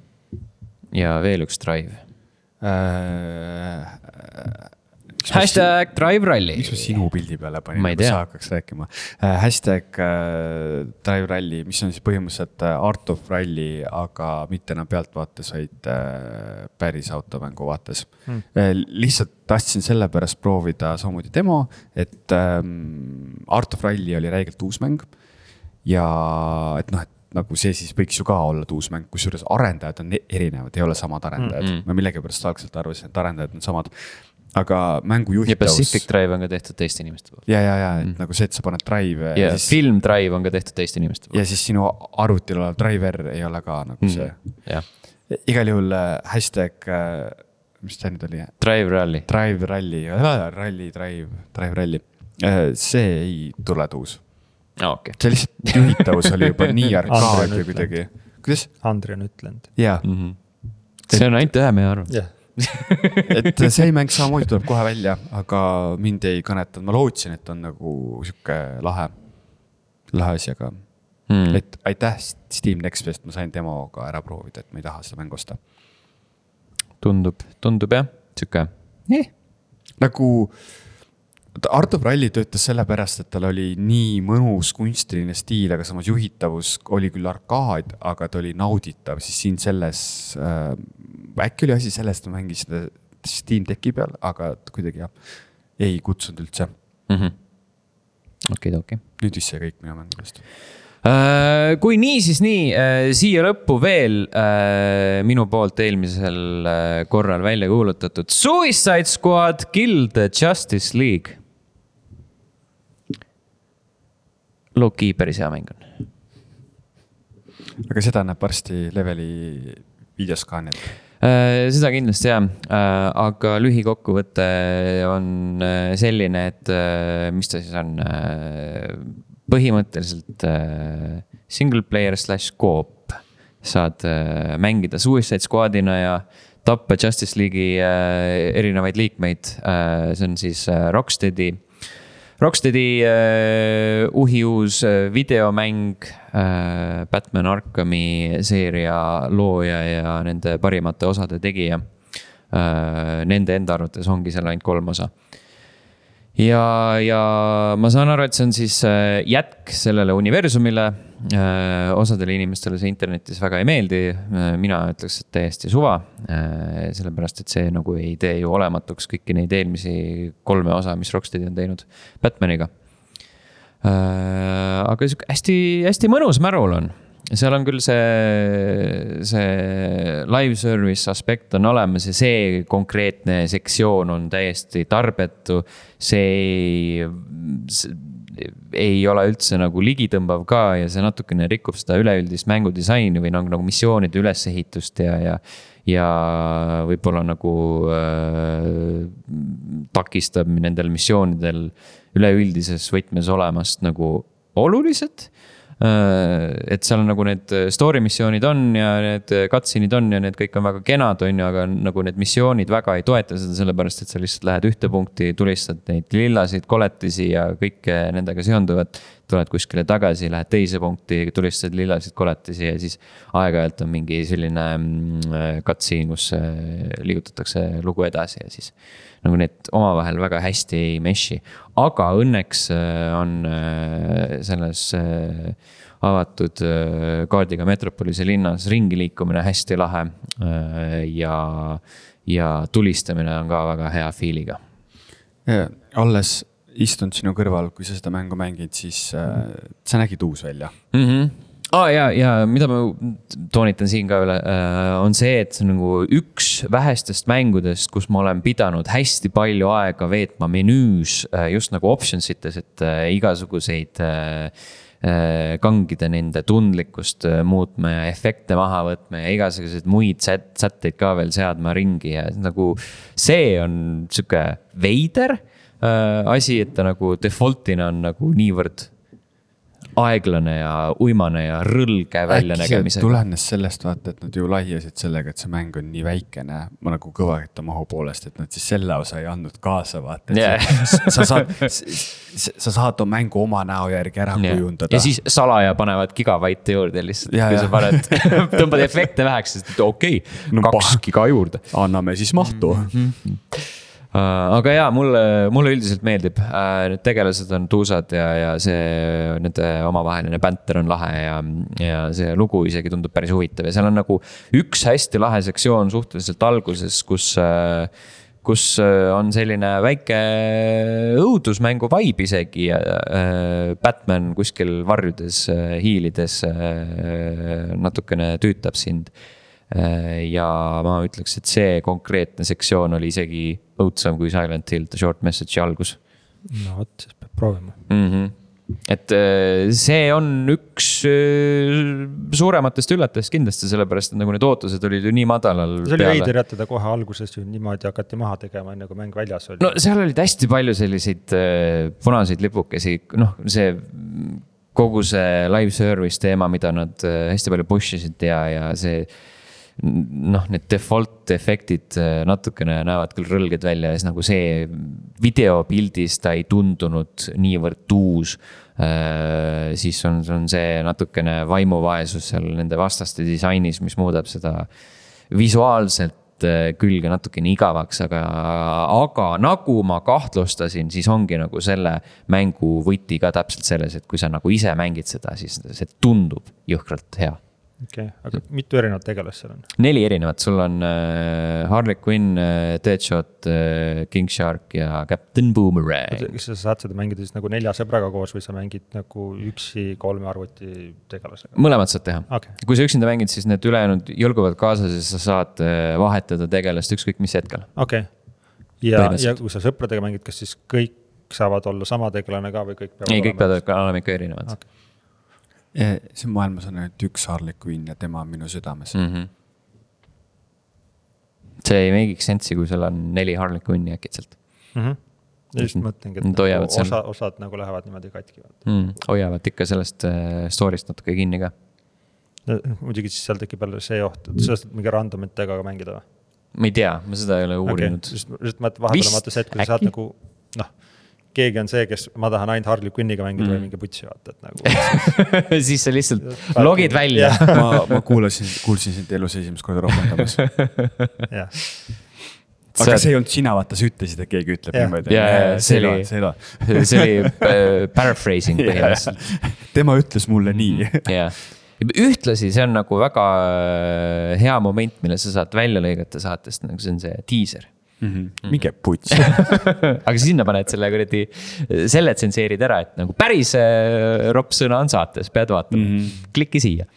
ja veel üks Drive. äh,. Hashtag Drive Rally. miks ma sinu pildi peale panin, tea. sa hakkaks rääkima äh,. Hashtag äh, Drive Rally, mis on siis põhimõtteliselt äh, Art of Rally, aga mitte enam pealtvaates, vaid äh, päris automängu vaates Hmm. äh,. lihtsalt tahtsin sellepärast proovida samamoodi demo, et ähm, Art of Rally oli räigelt uus mäng. ja et noh, et nagu see siis võiks ju ka olla uus mäng, kusjuures arendajad on e- erinevad, ei ole samad arendajad mm. Mm-mm. -mm. ma millegipärast algselt arvasin, et arendajad on samad aga mängu juhitavus. Pacific Drive on ka tehtud teiste inimeste poolt. ja, ja, ja et nagu see, et sa paned drive ja siis, Film Drive on ka tehtud teiste inimeste poolt. ja siis sinu arvutil olev driver ei ole ka nagu Mm. see. jah, igal juhul äh, hashtag, mis ta nüüd oli, Drive Rally. drive ralli, ralli, drive, drive ralli. see ei tule tuus, aa, okei. see lihtsalt juhitavus oli juba nii arkaad ütlenud. kuidagi, kuidas, Andri on ütlenud. jaa, Mhm. see on ainult ühe mehe arvamus. jah, et see mäng samamoodi tuleb kohe välja, aga mind ei kõnetanud, ma lootsin, et on nagu sihuke lahe, lahe asi, aga Mm. et aitäh Steam Next Fest, ma sain demoga ära proovida, et ma ei taha seda mängu osta. tundub, tundub jah, sihuke. nagu Art of Rally töötas sellepärast, et tal oli nii mõnus kunstiline stiil, aga samas juhitavus oli küll arkaad, aga ta oli nauditav, siis siin selles äh,. äkki oli asi selles, et ma mängisin seda Steam Decki peal, aga kuidagi jah, ei kutsunud üldse. Mhm. okei, okei. nüüd vist sai kõik minu mängudest. Äh, kui nii, siis nii, siia lõppu veel äh, minu poolt eelmisel äh, korral välja kuulutatud Suicide Squad Kill the Justice League. Low-key päris hea mäng on. aga seda näeb varsti leveli videos ka, nii et Äh, seda kindlasti jah, aga lühikokkuvõte on äh, selline, et äh, mis ta siis on, põhimõtteliselt äh, single player slash co-op. saad äh, mängida Suicide Squadina ja tappa Justice League'i äh, erinevaid liikmeid, see on siis äh, Rocksteadi Rocksteadi äh, uhiuus äh, videomäng äh,, Batman Arkhami seeria looja ja nende parimate osade tegija äh,. Nende enda arvates ongi seal ainult kolm osa. ja, ja ma saan aru, et see on siis jätk sellele universumile. Osadele inimestele see internetis väga ei meeldi äh,, mina ütleks, et täiesti suva äh,. sellepärast, et see nagu ei tee ju olematuks kõiki neid eelmisi kolme osa, mis Rocksteadi on teinud Batman'iga äh,. aga sihuke hästi-hästi mõnus märul on seal on küll see, see live service aspekt on olemas ja see konkreetne sektsioon on täiesti tarbetu. see ei, ei ole üldse nagu ligitõmbav ka ja see natukene rikub seda üleüldist mängudisaini või nagu, nagu missioonide ülesehitust ja, ja ja võib-olla nagu äh, takistab nendel missioonidel üleüldises võtmes olemast nagu olulised et seal on nagu need story missioonid on ja need cutscene'id on ja need kõik on väga kenad, on ju, aga nagu need missioonid väga ei toeta seda, sellepärast et sa lihtsalt lähed ühte punkti, tulistad neid lillasid koletisi ja kõike nendega seonduvat. tuled kuskile tagasi, lähed teise punkti, tulistad lillasid koletisi ja siis aeg-ajalt on mingi selline mm, cutscene, kus äh, liigutatakse lugu edasi ja siis nagu need omavahel väga hästi ei mesh'i, aga õnneks äh, on äh, selles äh, avatud kaardiga Metropolise linnas ringi liikumine hästi lahe ja, ja tulistamine on ka väga hea feel'iga. alles istunud sinu kõrval, kui sa seda mängu mängid, siis äh, see nägi tuus välja. mm. -hmm. Ah, ja, ja mida ma toonitan siin ka üle, on see, et see on nagu üks vähestest mängudest, kus ma olen pidanud hästi palju aega veetma menüüs äh, just nagu options ites, et äh, igasuguseid äh, äh, kangide nende tundlikkust äh, muutma ja efekte maha võtma ja igasuguseid muid sät-, sätteid ka veel seadma ringi ja nagu see on sihuke veider äh, asi, et ta nagu default'ina on nagu niivõrd aeglane ja uimane ja rõlge väljanägemisega. tulenes sellest, vaata, et nad ju laiasid sellega, et see mäng on nii väikene, ma nagu kõvaketta mahu poolest, et nad siis selle osa ei andnud kaasa, vaata. Jah. sa saad, sa saad oma mängu oma näo järgi ära kujundada. ja siis salaja panevad gigabaite juurde lihtsalt, kui sa paned, tõmbad efekte väheks, et okei No okay,, kaks pah- giga juurde. anname siis mahtu mm. -hmm. Aga jaa, mulle, mulle üldiselt meeldib, need tegelased on tuusad ja, ja see nende omavaheline bänter on lahe ja, ja see lugu isegi tundub päris huvitav ja seal on nagu üks hästi lahe sektsioon suhteliselt alguses, kus kus on selline väike õudusmängu vibe isegi äh, Batman kuskil varjudes äh, hiilides äh, natukene tüütab sind ja ma ütleks, et see konkreetne sektsioon oli isegi õudsem kui Silent Hill The Short Message'i algus no vot, siis peab proovima mm. -hmm et äh, see on üks äh, suurematest üllatustest kindlasti, sellepärast et nagu need ootused olid ju nii madalal. see oli veider jätta ta kohe alguses ju niimoodi hakati maha tegema, enne kui mäng väljas oli. no seal olid hästi palju selliseid äh, punaseid lipukesi, noh, see kogu see live service teema, mida nad hästi palju push isid ja, ja see noh, need default efektid äh, natukene näevad küll rõlged välja ja siis nagu see videopildis ta ei tundunud niivõrd uus. Äh, siis on, on see natukene vaimuvaesus seal nende vastaste disainis, mis muudab seda visuaalselt äh, külge natukene igavaks, aga, aga nagu ma kahtlustasin, siis ongi nagu selle mängu võti ka täpselt selles, et kui sa nagu ise mängid seda, siis see tundub jõhkralt hea okei okay., aga mitu erinevat tegelast seal on? neli erinevat, sul on äh, Harley Quinn äh,, Deadshot äh,, King Shark ja Captain Boomerang. kas sa saad seda mängida siis nagu nelja sõbraga koos või sa mängid nagu üksi kolme arvuti tegelasega? mõlemat saad teha okay.. kui sa üksinda mängid, siis need ülejäänud jõlguvad kaasas ja sa saad äh, vahetada tegelast ükskõik mis hetkel. okei okay., ja, ja kui sa sõpradega mängid, kas siis kõik saavad olla sama tegelane ka või kõik peavad ei, kõik peavad olema ikka erinevad okay siin maailmas on ainult üks Harley Quinn ja tema on minu südames mm. -hmm. see ei make'iks sense'i, kui sul on neli Harley Quinni äkitselt mm. -hmm. just mõtlengi, et nagu osa, osad nagu lähevad niimoodi katki mm,. hoiavad ikka sellest äh, story'st natuke kinni ka. muidugi siis seal tekib jälle see oht, et sellest mingi random itega ka mängida või? ma ei tea, ma seda ei ole uurinud okay.. just, just mõtlen vahepeal on vaata see, et kui sa saad nagu noh keegi on see, kes, ma tahan ainult Harley Quinniga mängida mm. või mingi putsi vaata, et nagu siis sa lihtsalt logid välja. Ma, ma kuulasin, kuulsin sind elus esimest korda rohkendamas aga see ei olnud sina, vaata, sa ütlesid, et keegi ütleb niimoodi. see oli, see oli äh, paraphrasing põhimõtteliselt. tema ütles mulle nii. jah, ühtlasi see on nagu väga äh, hea moment, mille sa saad välja lõigata saatest, nagu see on see diiser mm. -hmm. minge putsi aga sinna paned selle kuradi, selle tsenseerid ära, et nagu päris äh, rops sõna on saates, pead vaatama mm. -hmm. kliki siia,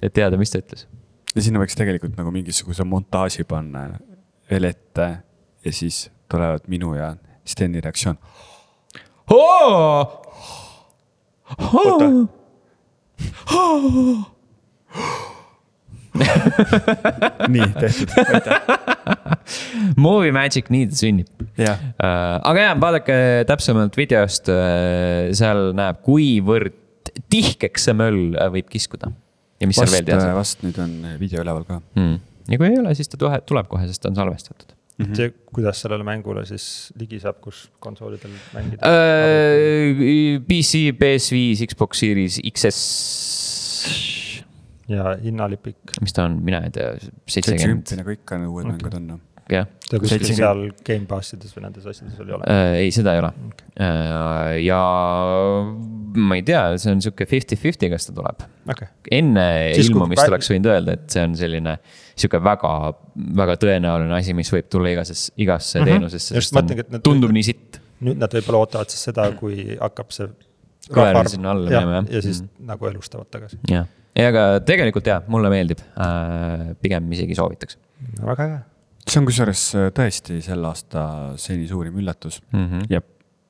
et teada, mis ta ütles. ja sinna võiks tegelikult nagu mingisuguse montaaži panna veel ette ja siis tulevad minu ja Steni reaktsioon. oota nii, tehtud, aitäh. Movie magic nii ta sünnib. Uh, aga jah, vaadake täpsemalt videost uh,, seal näeb, kuivõrd tihkeks see möll äh, võib kiskuda. ja mis vast, seal veel teha saab. vast nüüd on video üleval ka mm.. ja kui ei ole, siis ta tule, tuleb kohe, sest ta on salvestatud Mm -hmm. see, kuidas sellele mängule siis ligi saab, kus konsoolidel mängida uh,? PC, PS5, Xbox Series XS ja hinnalipik. mis ta on, mina ei tea, seitsekümmend. nagu ikka need uued okay. mängud on noh jah. ta kuskil seal Gamepassi des või nendes asjades oli olemas äh,? ei, seda ei ole okay.. Äh, ja ma ei tea, see on sihuke fifty-fifty, kas ta tuleb okay.. enne siis, ilmumist väl... oleks võinud öelda, et see on selline sihuke väga, väga tõenäoline asi, mis võib tulla igases, igasse mm -hmm. teenusesse, sest ta tundub nii sitt. nüüd nad võib-olla ootavad siis seda, kui hakkab see. Koer sinna alla minema, jah. ja siis mm -hmm. nagu elustavad tagasi. jah ei, aga tegelikult jaa, mulle meeldib äh,, pigem isegi soovitaks. väga hea. see on kusjuures äh, tõesti selle aasta seni suurim üllatus mm -hmm. ja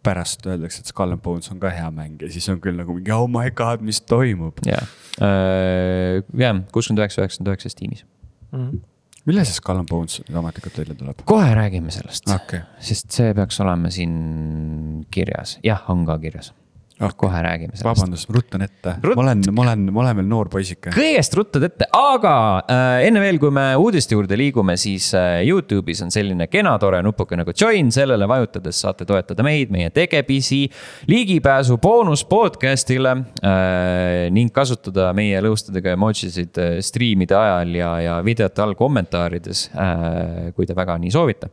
pärast öeldakse, et Skull and Bones on ka hea mäng ja siis on küll nagu mingi oh my god, mis toimub. jah, äh, kuuskümmend üheksa, üheksakümmend üheksa Steamis mm. -hmm millal see Skull and Bones nüüd ametlikult välja tuleb? kohe räägime sellest okay., sest see peaks olema siin kirjas, jah, on ka kirjas okay. kohe räägime sellest. vabandust, ruttan ette Rutt..., ma olen, ma olen, ma olen veel noor poisike. kõigest ruttad ette, aga äh, enne veel, kui me uudiste juurde liigume, siis äh, Youtube'is on selline kena tore nupuke nagu join, sellele vajutades saate toetada meid, meie tegemisi, ligipääsu boonus podcast'ile äh, ning kasutada meie lõustadega emojisid äh, striimide ajal ja, ja videote all kommentaarides äh,, kui te väga nii soovite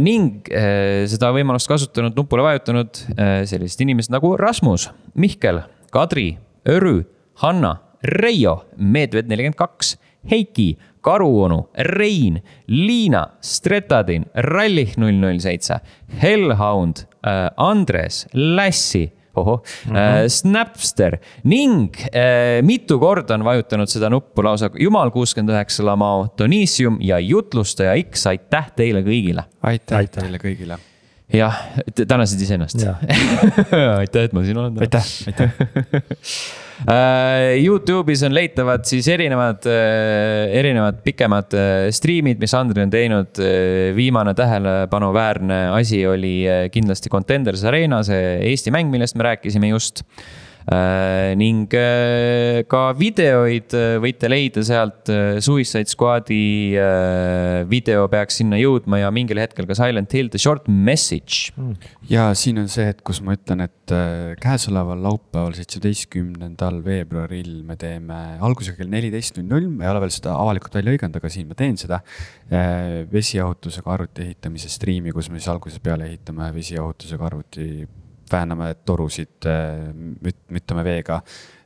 ning äh, seda võimalust kasutanud, nupule vajutanud äh, sellised inimesed nagu Rasmus, Mihkel, Kadri, Örü, Hanna, Reio, Medved nelikümmend kaks, Heiki, Karuonu, Rein, Liina, Stretadin, Rallih null null seitse, Hellhound, Andres, Lassi, ohoh. Mm, -hmm. Snapster. Ning äh, mitu korda on vajutanud seda nuppu lausa Jumal kuuskümmend üheksa Lamao, Donissium ja jutlustaja X, aitäh teile kõigile. aitäh teile kõigile jah, tänasid iseennast. aitäh, et ma siin olen. aitäh, aitäh Äh, Youtube'is on leitavad siis erinevad, äh, erinevad pikemad äh, striimid, mis Andri on teinud. viimane tähelepanuväärne asi oli kindlasti Contenders Arena, see Eesti mäng, millest me rääkisime just ning äh, ka videoid äh, võite leida sealt, Suicide Squad'i video peaks sinna jõudma ja mingil hetkel ka Silent Hill The Short Message. Hmm. ja siin on see hetk, kus ma ütlen, et käesoleval laupäeval, seitsmeteistkümnendal veebruaril me teeme algusega kell neliteist null null, ma ei ole veel seda avalikult välja hõiganud, aga siin ma teen seda. vesijahutusega arvuti ehitamise striimi, kus me siis algusest peale ehitame vesijahutusega arvuti vääname torusid, äh, müttame veega.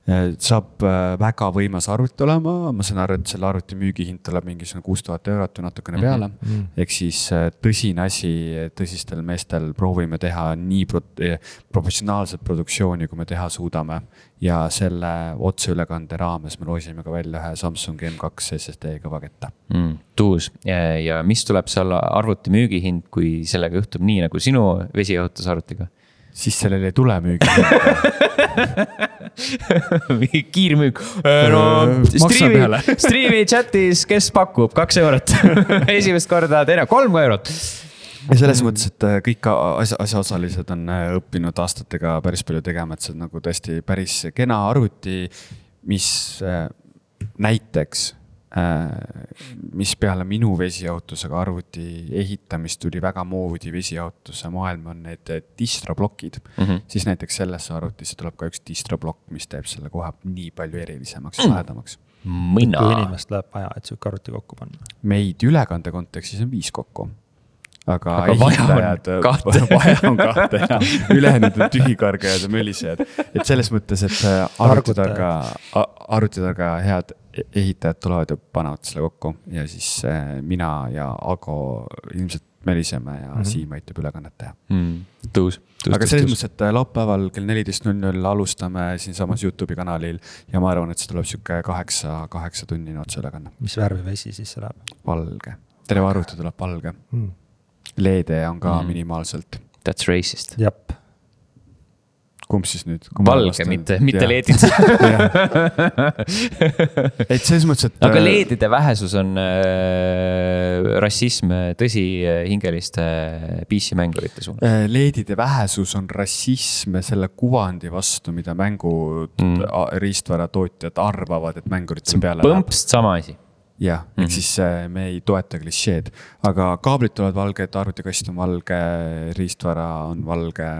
Äh, saab äh, väga võimas arvuti olema, ma saan aru, et selle arvuti müügihind tuleb mingisugune kuus tuhat eurot või natukene peale mm. -hmm. ehk siis tõsine asi, tõsistel meestel proovime teha nii pro professionaalset produktsiooni, kui me teha suudame. ja selle otseülekande raames me loosime ka välja ühe Samsung M2 SSD kõva ketta mm,. tuus ja, ja mis tuleb seal arvuti müügihind, kui sellega juhtub nii nagu sinu vesijahutusarvutiga? Siis sellel ei tule müügi kiirmüük, äh, no striimi, striimi chat'is, kes pakub, kaks eurot. Esimest korda, teine kolm eurot. Ja selles mõttes, et äh, kõik asja, asjaosalised on äh, õppinud aastatega päris palju tegema, et see on nagu tõesti päris kena arvuti, mis näiteks Äh, mis peale minu vesijahutusega arvuti ehitamist tuli väga moodi vesijahutuse maailma, on need distroblokid mm. -hmm. siis näiteks sellesse arvutisse tuleb ka üks distroblokk, mis teeb selle kohe nii palju erilisemaks mm., lahedamaks. mitu inimest läheb vaja, et sihuke arvuti kokku panna? meid ülekande kontekstis on viis kokku aga, aga ehitajad, vaja on kahte ja ülejäänud on tühikargajad ja mölisejad. et selles mõttes, et äh, arvutitarga, arvutitarga head ehitajad tulevad ja panevad selle kokku ja siis äh, mina ja Ago ilmselt meliseme ja mm -hmm. Siim aitab ülekannet teha mm,. tõus, tõus. aga selles mõttes, et äh, laupäeval kell neliteist null null alustame siinsamas Youtube'i kanalil ja ma arvan, et see tuleb sihuke kaheksa, kaheksa tunnine otseülekanne. mis värvi vesi siis see läheb? valge, terve arvuti tuleb valge mm LED-e on ka mm. minimaalselt. That's racist. jep. Kumb siis nüüd? valge, mitte, mitte LED-id et selles mõttes, et. aga äh, LED-ide vähesus on äh, rassism tõsihingeliste PC mängurite suunas. Äh, LED-ide vähesus on rassism selle kuvandi vastu, mida mängu mm. riistvaratootjad arvavad, et mänguritel peale läheb. põmpst sama asi jah mm, -hmm. ehk siis äh, me ei toeta klišeed, aga kaablid tulevad valged, arvutikast on valge, riistvara on valge.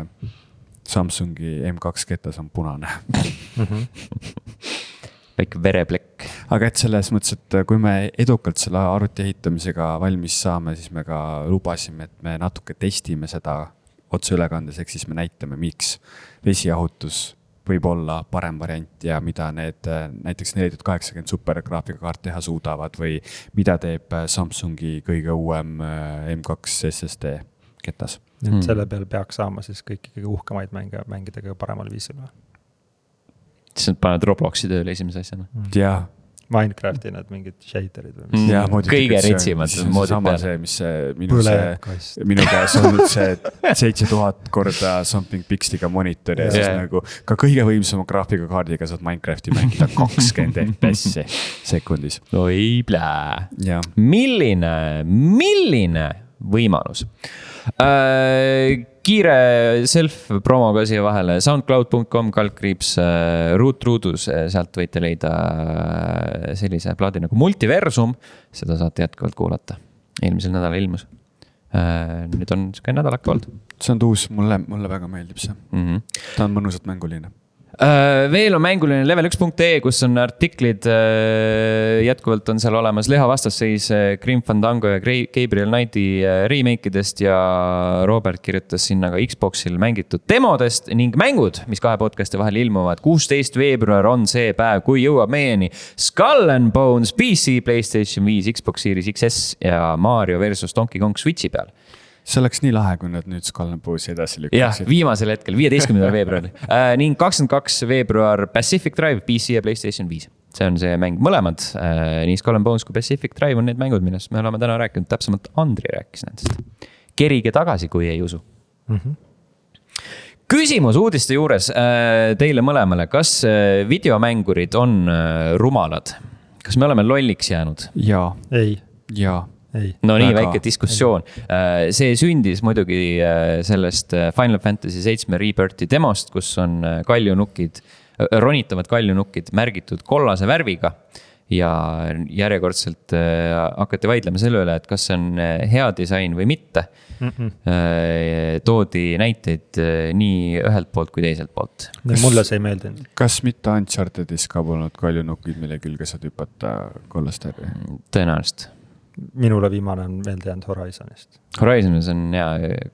Samsungi M2 ketas on punane mm. -hmm. väike vereplekk. aga et selles mõttes, et kui me edukalt selle arvuti ehitamisega valmis saame, siis me ka lubasime, et me natuke testime seda otseülekandes, ehk siis me näitame, miks vesijahutus võib olla parem variant ja mida need näiteks neli tuhat kaheksakümmend supergraafikakaart teha suudavad või mida teeb Samsungi kõige uuem äh, M2 SSD ketas. et hmm. selle peal peaks saama siis kõiki kõige uhkemaid mänge mängida kõige paremal viisil või? siis nad panevad Robloksi tööle esimese asjana. jaa Minecrafti need mingid shader'id või mis mm,? kõige ritsimad moodid peale. see, mis see minu see, minu käes olnud see seitse tuhat korda something pixel'iga monitor ja yeah. siis nagu ka kõige võimsama graafikakaardiga saad Minecrafti mängida kakskümmend FPS-i sekundis. oi plää. milline, milline võimalus äh, kiire self-promo ka siia vahele, soundcloud.com kaldkriips äh, ruutruudus, äh, sealt võite leida äh, sellise plaadi nagu Multiversum. seda saate jätkuvalt kuulata, eelmisel nädalal ilmus. nüüd on sihuke nädalake olnud. see on uus, mulle, mulle väga meeldib see mm. -hmm. ta on mõnusalt mänguline Äh, veel on mänguline level1.ee, kus on artiklid, äh, jätkuvalt on seal olemas Leha vastasseis äh, Grim Fandango ja Gabriel Knighti remake idest ja Robert kirjutas sinna ka Xbox'il mängitud demodest ning mängud, mis kahe podcast'i vahel ilmuvad. kuusteist veebruar on see päev, kui jõuab meieni Skull and Bones PC, Playstation viis, Xbox Series XS ja Mario versus Donkey Kong Switch'i peal see oleks nii lahe, kui nad nüüd Skull and Bones'i edasi jah, lükkaksid. viimasel hetkel, viieteistkümnendal veebruaril äh, ning kakskümmend kaks veebruar Pacific Drive, PC ja Playstation viis. see on see mäng, mõlemad äh,, nii Skull and Bones kui Pacific Drive on need mängud, millest me oleme täna rääkinud, täpsemalt Andri rääkis nendest. kerige tagasi, kui ei usu mm. -hmm. küsimus uudiste juures äh, teile mõlemale, kas äh, videomängurid on äh, rumalad? kas me oleme lolliks jäänud? jaa, ei, jaa. ei. no nii, Väga. väike diskussioon. see sündis muidugi äh, sellest äh, Final Fantasy seitsme Rebirthi demost, kus on äh, kaljunukid, ronitavad kaljunukid märgitud kollase värviga. ja järjekordselt äh, hakati vaidlema selle üle, et kas see on äh, hea disain või mitte mm. -mm. toodi näiteid äh, nii ühelt poolt kui teiselt poolt. mulle see ei meeldinud. kas mitte Unchartedis ka polnud kaljunukid, mille külge saad hüpata kollast värvi? tõenäoliselt. Minule viimane on meelde jäänud Horizonist. Horizonis on ja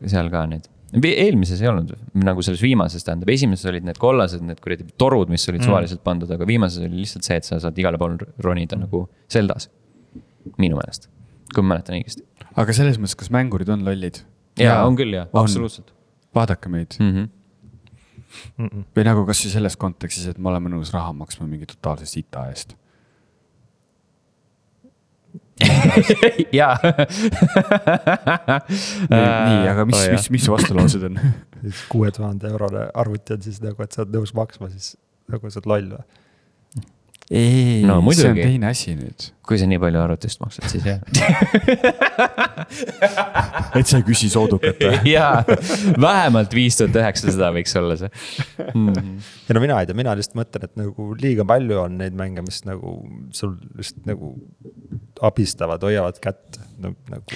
seal ka need. eelmises ei olnud, nagu selles viimases tähendab, esimeses olid need kollased, need kuradi torud, mis olid suvaliselt pandud, aga viimases oli lihtsalt see, et sa saad igale poole ronida nagu Zeldas. minu meelest, kui ma mäletan õigesti. aga selles mõttes, kas mängurid on lollid? ja on küll jah, absoluutselt vaadake meid mm. -hmm. Mm -mm. või nagu kasvõi selles kontekstis, et me oleme nõus raha maksma mingi totaalse sita eest. jaa. nii, aga mis, mis, mis su vastulaused on? kuue tuhande eurone arvuti on siis nagu, et sa oled nõus maksma, siis nagu sa oled loll või? Ei No see on teine asi nüüd. kui sa nii palju arvutist maksad, siis jah. et sa ei küsi soodukat või? jaa, vähemalt viis tuhat üheksasada võiks olla see mm. -hmm. ei no mina ei tea, mina lihtsalt mõtlen, et nagu liiga palju on neid mänge, mis nagu sul just nagu abistavad, hoiavad kätt no,. nagu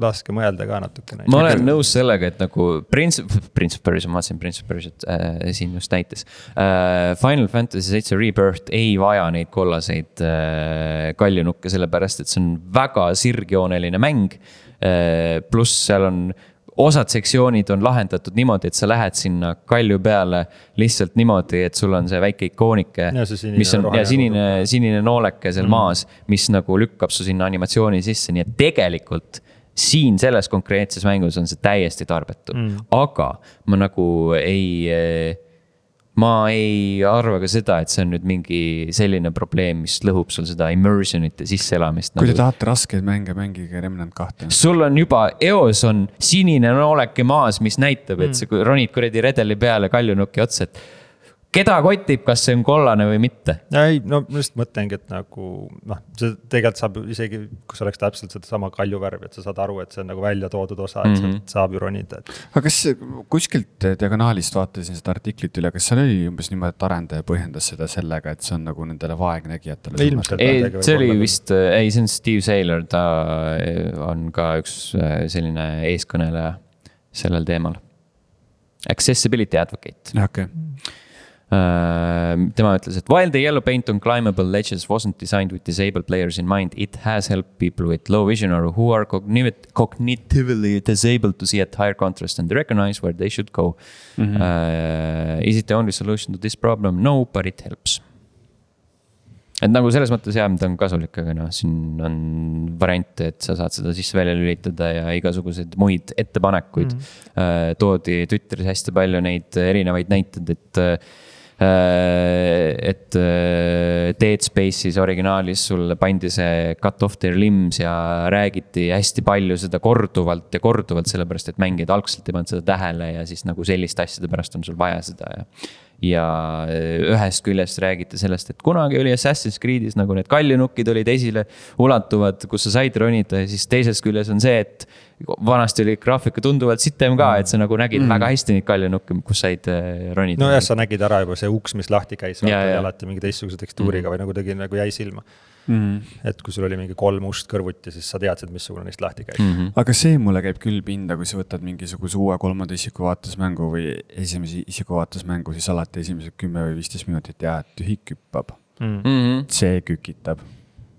laske mõelda ka natukene. ma olen nõus sellega, et nagu Prince, Prince of Persia, ma vaatasin Prince of Persiat äh, siin just näites äh,. Final Fantasy seitse Rebirth ei vaja neid kollaseid äh, kaljunukke, sellepärast et see on väga sirgjooneline mäng äh,. pluss seal on osad sektsioonid on lahendatud niimoodi, et sa lähed sinna kalju peale lihtsalt niimoodi, et sul on see väike ikoonike mis on ja sinine, sinine nooleke seal mm. maas, mis nagu lükkab su sinna animatsiooni sisse, nii et tegelikult siin selles konkreetses mängus on see täiesti tarbetu mm., aga ma nagu ei. ma ei arva ka seda, et see on nüüd mingi selline probleem, mis lõhub sul seda immersion'it ja sisseelamist kui te nagu.. tahate raskeid mänge, mängige Remnant kahte. sul on juba eos on sinine nooleke maas, mis näitab, et sa ronid kuradi redeli peale kaljunuki otsa, et keda kotib, kas see on kollane või mitte ei, no ma just mõtlengi, et nagu noh, see tegelikult saab isegi, kui see oleks täpselt sedasama kalju värvi, et sa saad aru, et see on nagu välja toodud osa, et mm -hmm. sealt saab ju ronida, et. aga kas kuskilt diagonaalist vaatasin seda artiklit üle, kas seal oli umbes niimoodi, et arendaja põhjendas seda sellega, et see on nagu nendele vaegnägijatele ei see oli vist, ei, see on Steve Saylor, ta eh, on ka üks eh, selline eeskõneleja sellel teemal. Accessibility advocate. okei okay., tema ütles, et while the yellow paint on climbable ledges wasn't designed with disabled players in mind, it has helped people with low vision or who are cognitive, cognitively disabled to see at higher contrast and recognize where they should go mm. -hmm. Uh, is it the only solution to this problem? No, but it helps et nagu selles mõttes jah, ta on kasulik, aga noh, siin on variante, et sa saad seda sisse-välja lülitada ja igasuguseid muid ettepanekuid mm. -hmm. toodi Twitteris hästi palju neid erinevaid näiteid, et äh, et äh, Dead Space'is originaalis sulle pandi see cut off their limbs ja räägiti hästi palju seda korduvalt ja korduvalt, sellepärast et mängijad algselt ei pannud seda tähele ja siis nagu selliste asjade pärast on sul vaja seda ja ja ühest küljest räägiti sellest, et kunagi oli Assassin's Creed'is nagu need kaljunukid olid esile ulatuvad, kus sa said ronida ja siis teisest küljest on see, et vanasti oli graafika tunduvalt sitem ka, et sa nagu nägid mm. väga hästi neid kaljunukke, kus said äh, ronida. nojah, sa nägid ära juba see uks, mis lahti käis, alati mingi teistsuguse tekstuuriga või nagu tegi nagu jäi silma. mm.. et kui sul oli mingi kolm ust kõrvuti, siis sa teadsid, missugune neist lahti käis mm. Mhm. aga see mulle käib küll pinda, kui sa võtad mingisuguse uue kolmanda isiku vaates mängu või esimese isiku vaates mängu, siis alati esimesed kümme või viisteist minutit ja tühik hüppab. -hmm. -hmm. see kükitab.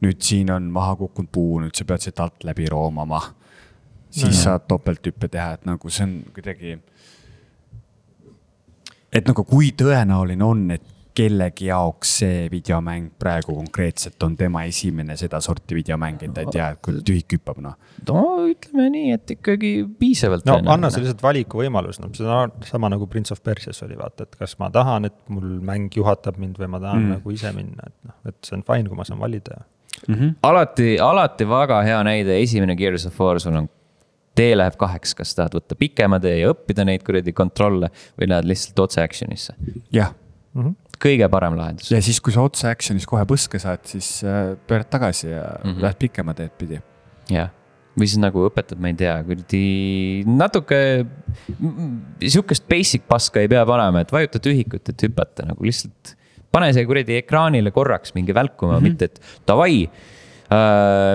nüüd siin on maha kukkunud puu, nüüd sa pead siit alt läbi roomama. siis Nojah. saad topelthüppe teha, et nagu see on kuidagi. et nagu kui tõenäoline on, et kellegi jaoks see videomäng praegu konkreetselt on tema esimene sedasorti videomäng, et ta ei tea, et kui tühik hüppab, noh. no ütleme nii, et ikkagi piisavalt. no anna see lihtsalt valikuvõimalus, no see on sama nagu Prince of Persias oli, vaata, et kas ma tahan, et mul mäng juhatab mind või ma tahan mm. nagu ise minna, et noh, et see on fine, kui ma saan valida mm. -hmm. alati, alati väga hea näide, esimene Gears of War, sul on tee läheb kaheks, kas tahad võtta pikema tee ja õppida neid kuradi kontrolle või lähed lihtsalt otse action'isse. jah mm -hmm kõige parem lahendus. ja siis, kui sa otse action'is kohe põske saad, siis äh, pöörad tagasi ja mm -hmm. lähed pikema teed pidi. jah, või siis nagu õpetad, ma ei tea, kuradi natuke sihukest basic paska ei pea panema, et vajuta tühikut, et hüpata nagu lihtsalt. pane see kuradi ekraanile korraks mingi välkuma mm, -hmm. mitte et davai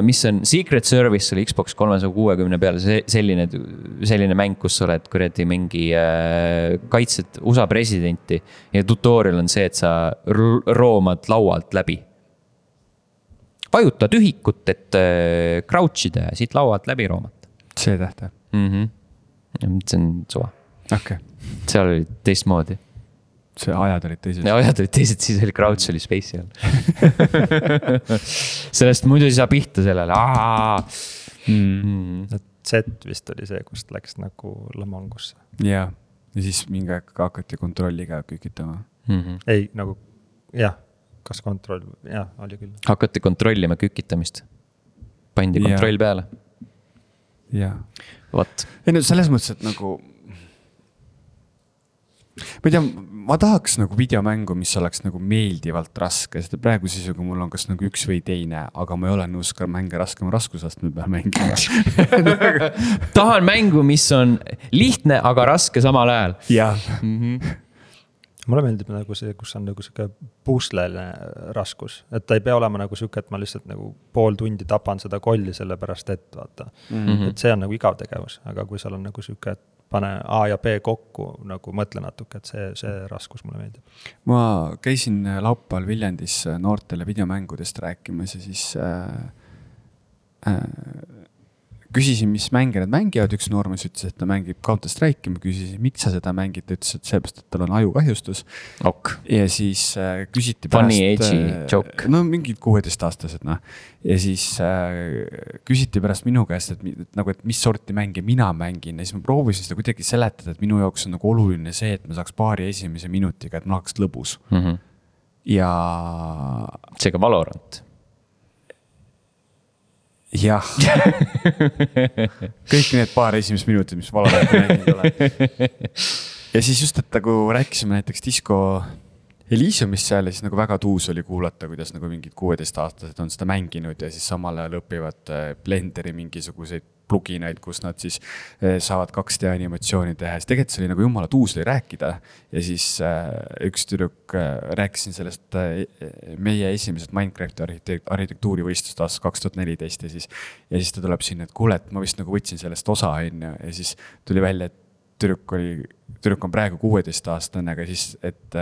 mis on Secret Service oli Xbox kolmesaja kuuekümne peal, see selline, selline mäng, kus sa oled kuradi mingi uh,, kaitsed USA presidenti. ja tutorial on see, et sa roomad laualt läbi. vajuta tühikut, et uh, crouch ida ja siit laualt läbi roomata. C-tähte mm. -hmm. see on suva. okei okay.. seal oli teistmoodi see ajad olid teised. ajad olid teised, siis oli Crouch oli Space'i all sellest muidu ei saa pihta sellele mm.. Z vist oli see, kust läks nagu lamangusse. ja, ja siis mingi aeg hakati kontrolliga kükitama mm. -hmm. ei, nagu jah, kas kontroll, jah, oli küll. hakati kontrollima kükitamist. pandi kontroll ja. peale. jah. vot. ei no selles mõttes, et nagu ma ei tea, ma tahaks nagu videomängu, mis oleks nagu meeldivalt raske, sest praeguse seisuga mul on kas nagu üks või teine, aga ma ei ole nõus ka mänge raskema raskusastme peal mängima tahan mängu, mis on lihtne, aga raske samal ajal. jah mm -hmm mulle meeldib nagu see, kus on nagu sihuke pusleline raskus, et ta ei pea olema nagu sihuke, et ma lihtsalt nagu pool tundi tapan seda kolli sellepärast, et vaata mm. -hmm. et see on nagu igav tegevus, aga kui seal on nagu sihuke, et pane A ja B kokku, nagu mõtle natuke, et see, see raskus mulle meeldib. ma käisin laupäeval Viljandis noortele videomängudest rääkimas ja siis äh, äh, küsisin, mis mänge nad mängivad, üks noormees ütles, et ta mängib Counter Strike'i, ma küsisin, miks sa seda mängid, ta ütles, et sellepärast, et tal on ajukahjustus ok.. ja siis äh, küsiti Funny pärast. Äh, joke. no mingid kuueteistaastased noh. ja siis äh, küsiti pärast minu käest, et, nagu, et mis sorti mänge mina mängin ja siis ma proovisin seda kuidagi seletada, et minu jaoks on nagu oluline see, et ma saaks paari esimese minutiga, et mul oleks lõbus mm. -hmm. ja. seega Valorant jah kõik need paar esimest minutit, mis Valoranti mänginud olen. ja siis just, et nagu rääkisime näiteks disko Elysiumist seal ja siis nagu väga tuus oli kuulata, kuidas nagu mingid kuueteistaastased on seda mänginud ja siis samal ajal õpivad äh, Blenderi mingisuguseid pluginaid, kus nad siis äh, saavad 2D animatsiooni teha, siis tegelikult see oli nagu jumala tuus oli rääkida. ja siis äh, üks tüdruk äh,, rääkisin sellest meie esimesest Minecrafti arhitekt-, arhitektuurivõistlust aastast kaks tuhat neliteist ja siis. ja siis ta tuleb sinna, et kuule, et ma vist nagu võtsin sellest osa, on ju, ja siis tuli välja, et tüdruk oli, tüdruk on praegu kuueteistaastane, aga siis, et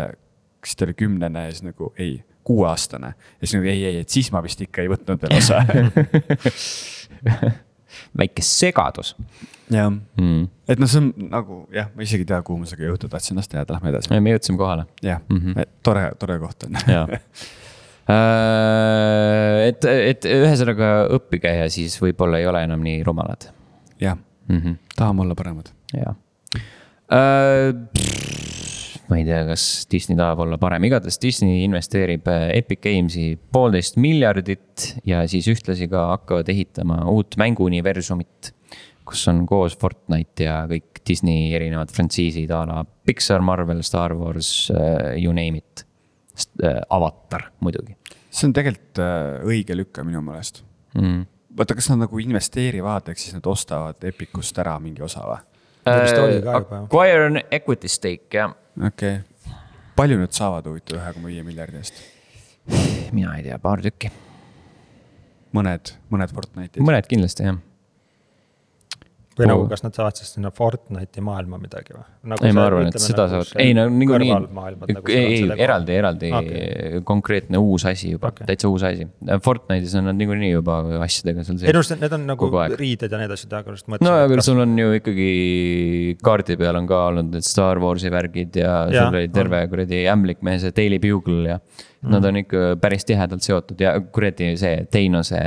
kas ta oli kümnene ja siis nagu ei, kuueaastane. ja siis nagu ei, ei, et siis ma vist ikka ei võtnud veel osa väike segadus. jah mm., et noh, see on nagu jah, ma isegi ei tea, kuhu ma sellega jõuda tahtsin, las ta jääda, lähme edasi. me jõudsime kohale. jah mm -hmm., tore, tore koht on äh, et, et ühesõnaga õppige ja siis võib-olla ei ole enam nii rumalad. jah mm -hmm., tahame olla paremad. jah uh, ma ei tea, kas Disney tahab olla parem, igatahes Disney investeerib äh, Epic Games'i poolteist miljardit ja siis ühtlasi ka hakkavad ehitama uut mänguuniversumit. kus on koos Fortnite ja kõik Disney erinevad frantsiisid a la Pixar, Marvel, Star Wars, äh, you name it. Äh, Avatar muidugi. see on tegelikult õige lükka minu meelest mm.. vaata, kas nad nagu investeerivad, ehk siis nad ostavad Epicust ära mingi osa või? Acquire an equity stake, jah okei okay., palju nad saavad huvitav ühe koma viie miljardi eest? mina ei tea, paar tükki. mõned, mõned Fortnite'id? mõned kindlasti jah. Või Oo. nagu, kas nad saavad siis sinna Fortnite'i maailma midagi või nagu? ei, ma arvan, et seda saavad, ei no niikuinii, nagu ei, ei eraldi, eraldi okay. konkreetne uus asi juba okay., täitsa uus asi. Fortnite'is on nad niikuinii juba asjadega seal ei no sees. need on nagu riided ja need asjad, aga just mõtlesin. no aga sul on ju ikkagi kaardi peal on ka olnud need Star Warsi värgid ja, ja sul oli terve kuradi ämblik mees ja Daily Bugle ja. Nad on ikka päris tihedalt seotud ja kuradi see Teinose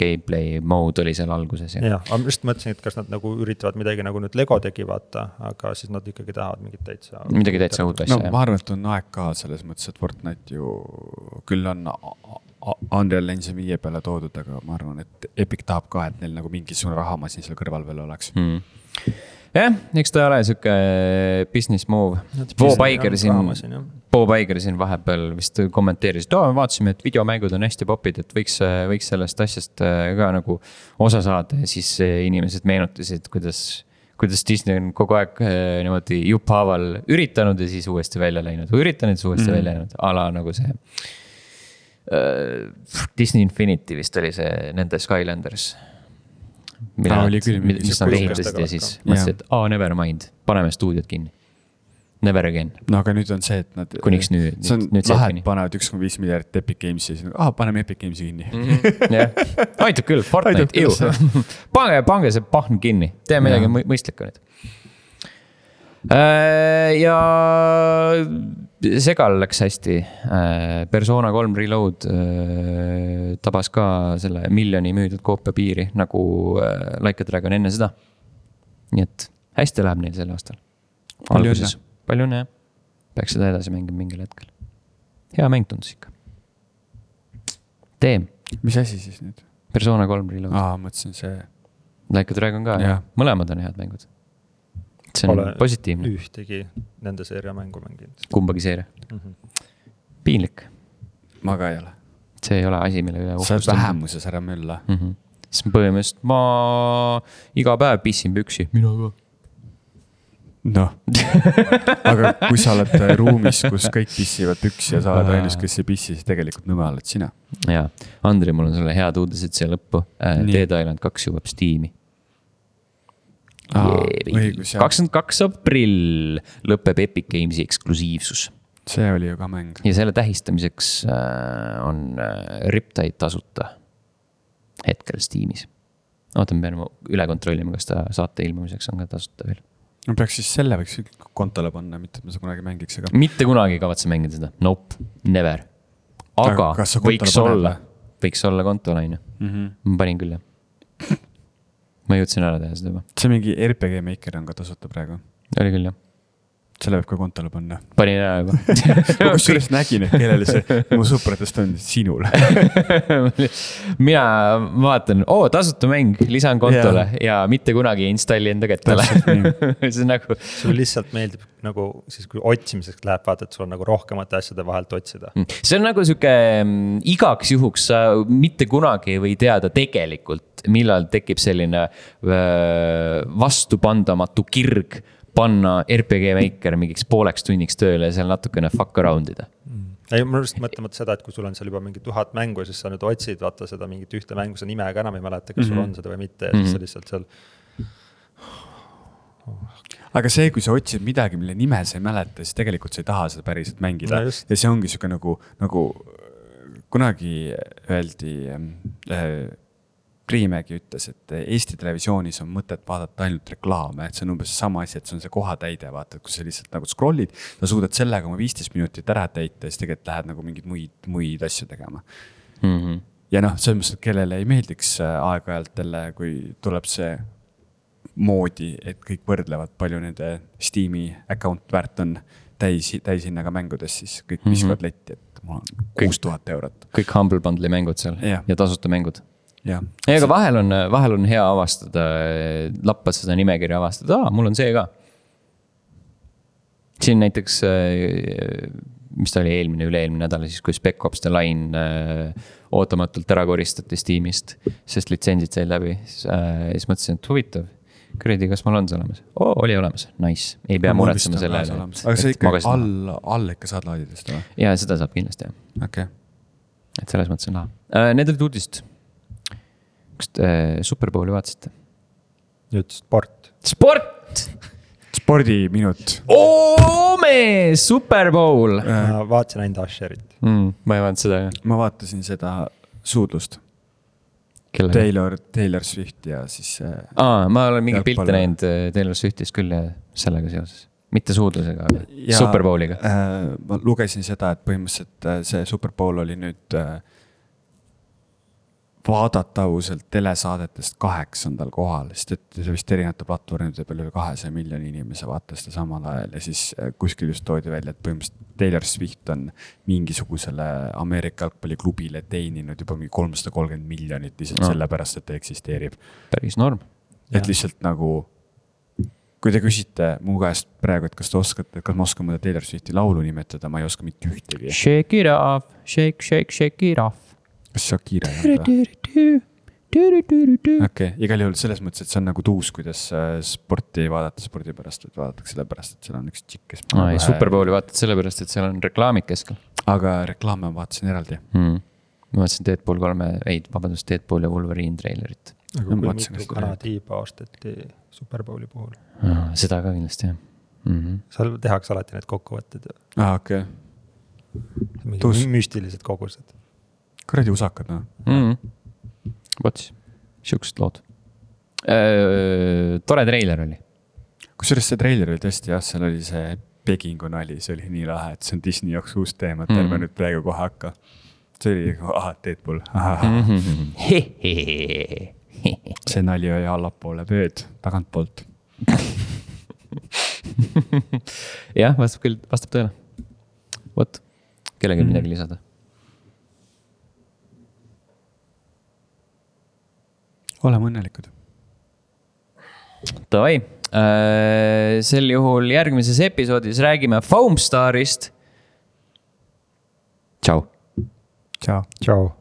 gameplay mode oli seal alguses ja. jah, aga ma just mõtlesin, et kas nad nagu üritavad midagi nagu nüüd Lego tegi, vaata, aga siis nad ikkagi tahavad mingit täitsa. midagi täitsa uut no asja jah ma arvan, et on aeg ka selles mõttes, et Fortnite ju küll on Unreal Engine viie peale toodud, aga ma arvan, et Epic tahab ka, et neil nagu mingisugune rahamasin seal kõrval veel oleks. mm.. jah, eks ta ole sihuke business move. Bob Iger siin, Bob Iger siin vahepeal vist kommenteeris, et oo, me vaatasime, et videomängud on hästi popid, et võiks, võiks sellest asjast äh, ka nagu osa saada ja siis äh, inimesed meenutasid, kuidas kuidas Disney on kogu aeg äh, niimoodi jupphaaval üritanud ja siis uuesti välja läinud, üritanud, siis uuesti mm. välja läinud, a la nagu see Disney Infinity vist oli see nende Skylanders. Aa, oli küll mingi mis nad ehitasid ja siis mõtlesid, et aa, never mind, paneme stuudiod kinni. Never again, no aga nüüd on see, et nad. Kuniks nüüd- see on lahe, et panevad üks koma viis miljardit Epic Games'i siis, aa, paneme Epic Games'i kinni. jah, aitab küll, Fortnite, ju. pange, pange see pahn kinni, tee midagi mõistlikku nüüd. ja Segal läks hästi. Persona kolm Reload äh, tabas ka selle miljoni müüdud koopia piiri nagu äh, Like a Dragon enne seda. nii et hästi läheb neil sel aastal. Palju alguses, palju õnne jah. peaks seda edasi mängima mingil hetkel. hea mäng tundus ikka. Teem, mis asi siis nüüd? Persona kolm Reload. aa, mõtlesin see, Like a Dragon ka, Jah. mõlemad on head mängud. See on Pole positiivne, ühtegi nende seeria mängu mänginud kumbagi seeria, mm. -hmm. piinlik, ma ka ei ole. see ei ole asi, mille üle sa oled. vähemuses, ära mölla. mm. -hmm. siis põhimõtteliselt ma iga päev pissin püksi, mina ka. noh, aga kui sa oled äh, ruumis, kus kõik pissivad püksi ja sa oled ainus, kes ei pissi, siis tegelikult nõme oled sina. ja, Andri, mul on sulle head uudised siia lõppu. Nii. Dead Island kaks jõuab Steam'i. Kakskümmend kaks aprill lõpeb Epic Games'i eksklusiivsus see oli ju ka mäng. ja selle tähistamiseks äh, on äh, Riptide tasuta hetkel Steamis. oota, ma pean üle kontrollima, kas ta saate ilmumiseks on ka tasuta veel. no peaks siis selle võiks kontole panna, mitte et ma seda kunagi mängiks, aga. mitte kunagi ei kavatse mängida seda, nope, never. aga Aga võiks olla või?, võiks olla kontol on ju, ma panin küll jah. ma jõudsin ära teha seda juba, see mingi RPG Maker on ka tasuta praegu, oli küll jah, selle võib ka kontole panna. panin ära juba kusjuures nägin, et kellele see mu sõpradest on, sinule. mina vaatan, oo tasuta mäng, lisan kontole yeah. ja mitte kunagi ei installi enda kättele. see on nagu, sulle lihtsalt meeldib nagu siis, kui otsimiseks läheb, vaata, et sul on nagu rohkemate asjade vahelt otsida. see on nagu sihuke mm, igaks juhuks sa mitte kunagi ei või teada tegelikult, millal tekib selline öö, vastupandamatu kirg panna RPG Maker mingiks pooleks tunniks tööle ja seal natukene fuck around ida. ei, ma just mõtlen mõtlen seda, et kui sul on seal juba mingi tuhat mängu ja siis sa nüüd otsid, vaata seda mingit ühte mängu, sa nime ka enam ei mäleta, kas mm -hmm. sul on seda või mitte ja siis sa lihtsalt seal. aga see, kui sa otsid midagi, mille nime sa ei mäleta, siis tegelikult sa ei taha seda päriselt mängida No just. ja see ongi sihuke nagu, nagu kunagi öeldi äh,. Priimägi ütles, et Eesti Televisioonis on mõtet vaadata ainult reklaame, et see on umbes sama asi, et see on see kohatäide, vaata, kui sa lihtsalt nagu scroll'id. sa suudad sellega oma viisteist minutit ära täita ja siis tegelikult lähed nagu mingeid muid, muid asju tegema. Mm -hmm. ja noh, selles mõttes, et kellele ei meeldiks äh, aeg-ajalt jälle, kui tuleb see moodi, et kõik võrdlevad, palju nende Steam'i account väärt on täis, täishinnaga mängudes, siis kõik viskavad mm -hmm. letti, et mul on kuus tuhat eurot. kõik Humble Bundle'i mängud seal Jah. ja tasuta mängud. jah, ei, aga vahel on, vahel on hea avastada, lappad seda nimekirja avastada, aa, mul on see ka. siin näiteks, mis ta oli eelmine, üle-eelmine nädal siis, kui Spec Ops The Line äh, ootamatult ära koristati Steamist, sest litsentsid said läbi, siis äh, siis mõtlesin, et huvitav. kuradi, kas mul on see olemas? oo, oli olemas, nice, ei pea muretsema selle üle. aga sa ikka all, all ikka saad laadida seda või? ja seda saab kindlasti jah, okei okay., et selles mõttes on lahe äh,. Need olid uudised. Kas te äh, Superbowli vaatasite? nüüd sport. sport, spordiminut. mees, Super Bowl ma vaatasin ainult Usherit. mm,. ma ei vaadanud seda ka. ma vaatasin seda suudlust? Taylor, Taylor Swift ja siis äh, aa, ma olen mingeid pilte Jalgpall. näinud äh, Taylor Swiftist küll ja sellega seoses. mitte suudlusega, aga Ja- Super Bowliga. äh, ma lugesin seda, et põhimõtteliselt äh, see Super Bowl oli nüüd äh, vaadatavuselt telesaadetest kaheksandal kohal, sest et see vist erinevate platvormide peal üle kahesaja miljoni inimese vaatas seda samal ajal ja siis äh, kuskil just toodi välja, et põhimõtteliselt Taylor Swift on mingisugusele Ameerika jalgpalliklubile teeninud juba mingi kolmsada kolmkümmend miljonit lihtsalt No. no. sellepärast, et ta eksisteerib. päris norm. et lihtsalt nagu, kui te küsite mu käest praegu, et kas te oskate, kas ma oskan mõnda Taylor Swifti laulu nimetada, ma ei oska mitte ühtegi. Shake it off, shake, shake, shake it off. Kas ei olnud või? okei okay,, igal juhul selles mõttes, et see on nagu tuus, kuidas sporti vaadata spordi pärast, vaid vaadatakse sellepärast, et seal on üks tšikk, kes. aa, ei Super Bowli vaatad sellepärast, et seal on reklaamid keskel aga reklaame ma vaatasin eraldi. hmm.. ma vaatasin Deadpool kolme, ei, vabandust, Deadpool ja Wolverine treilerit. aga kui mitu kanatiiba osteti Superbowli puhul? seda ka kindlasti jah mm. -hmm. seal tehakse alati need kokkuvõtted ju, aa, okei okay., mingi Tuus- müstilised kogused. Kuradi usakad noh. mm. -hmm. vot siuksed lood. tore treiler oli. kusjuures see treiler oli tõesti jah, seal oli see Pekingu nali, see oli nii lahe, et see on Disney jaoks uus teema, et ärme Mm. nüüd praegu kohe hakka. see oli, ahah, Deadpool, Mhm. see nali oli allapoole pööd, tagantpoolt. jah, vastab küll, vastab tõele. vot, kellelgi mm -hmm. midagi lisada. Oleme õnnelikud. Davai, sel juhul järgmises episoodis räägime Foamstarist. tšau. tšau. tšau.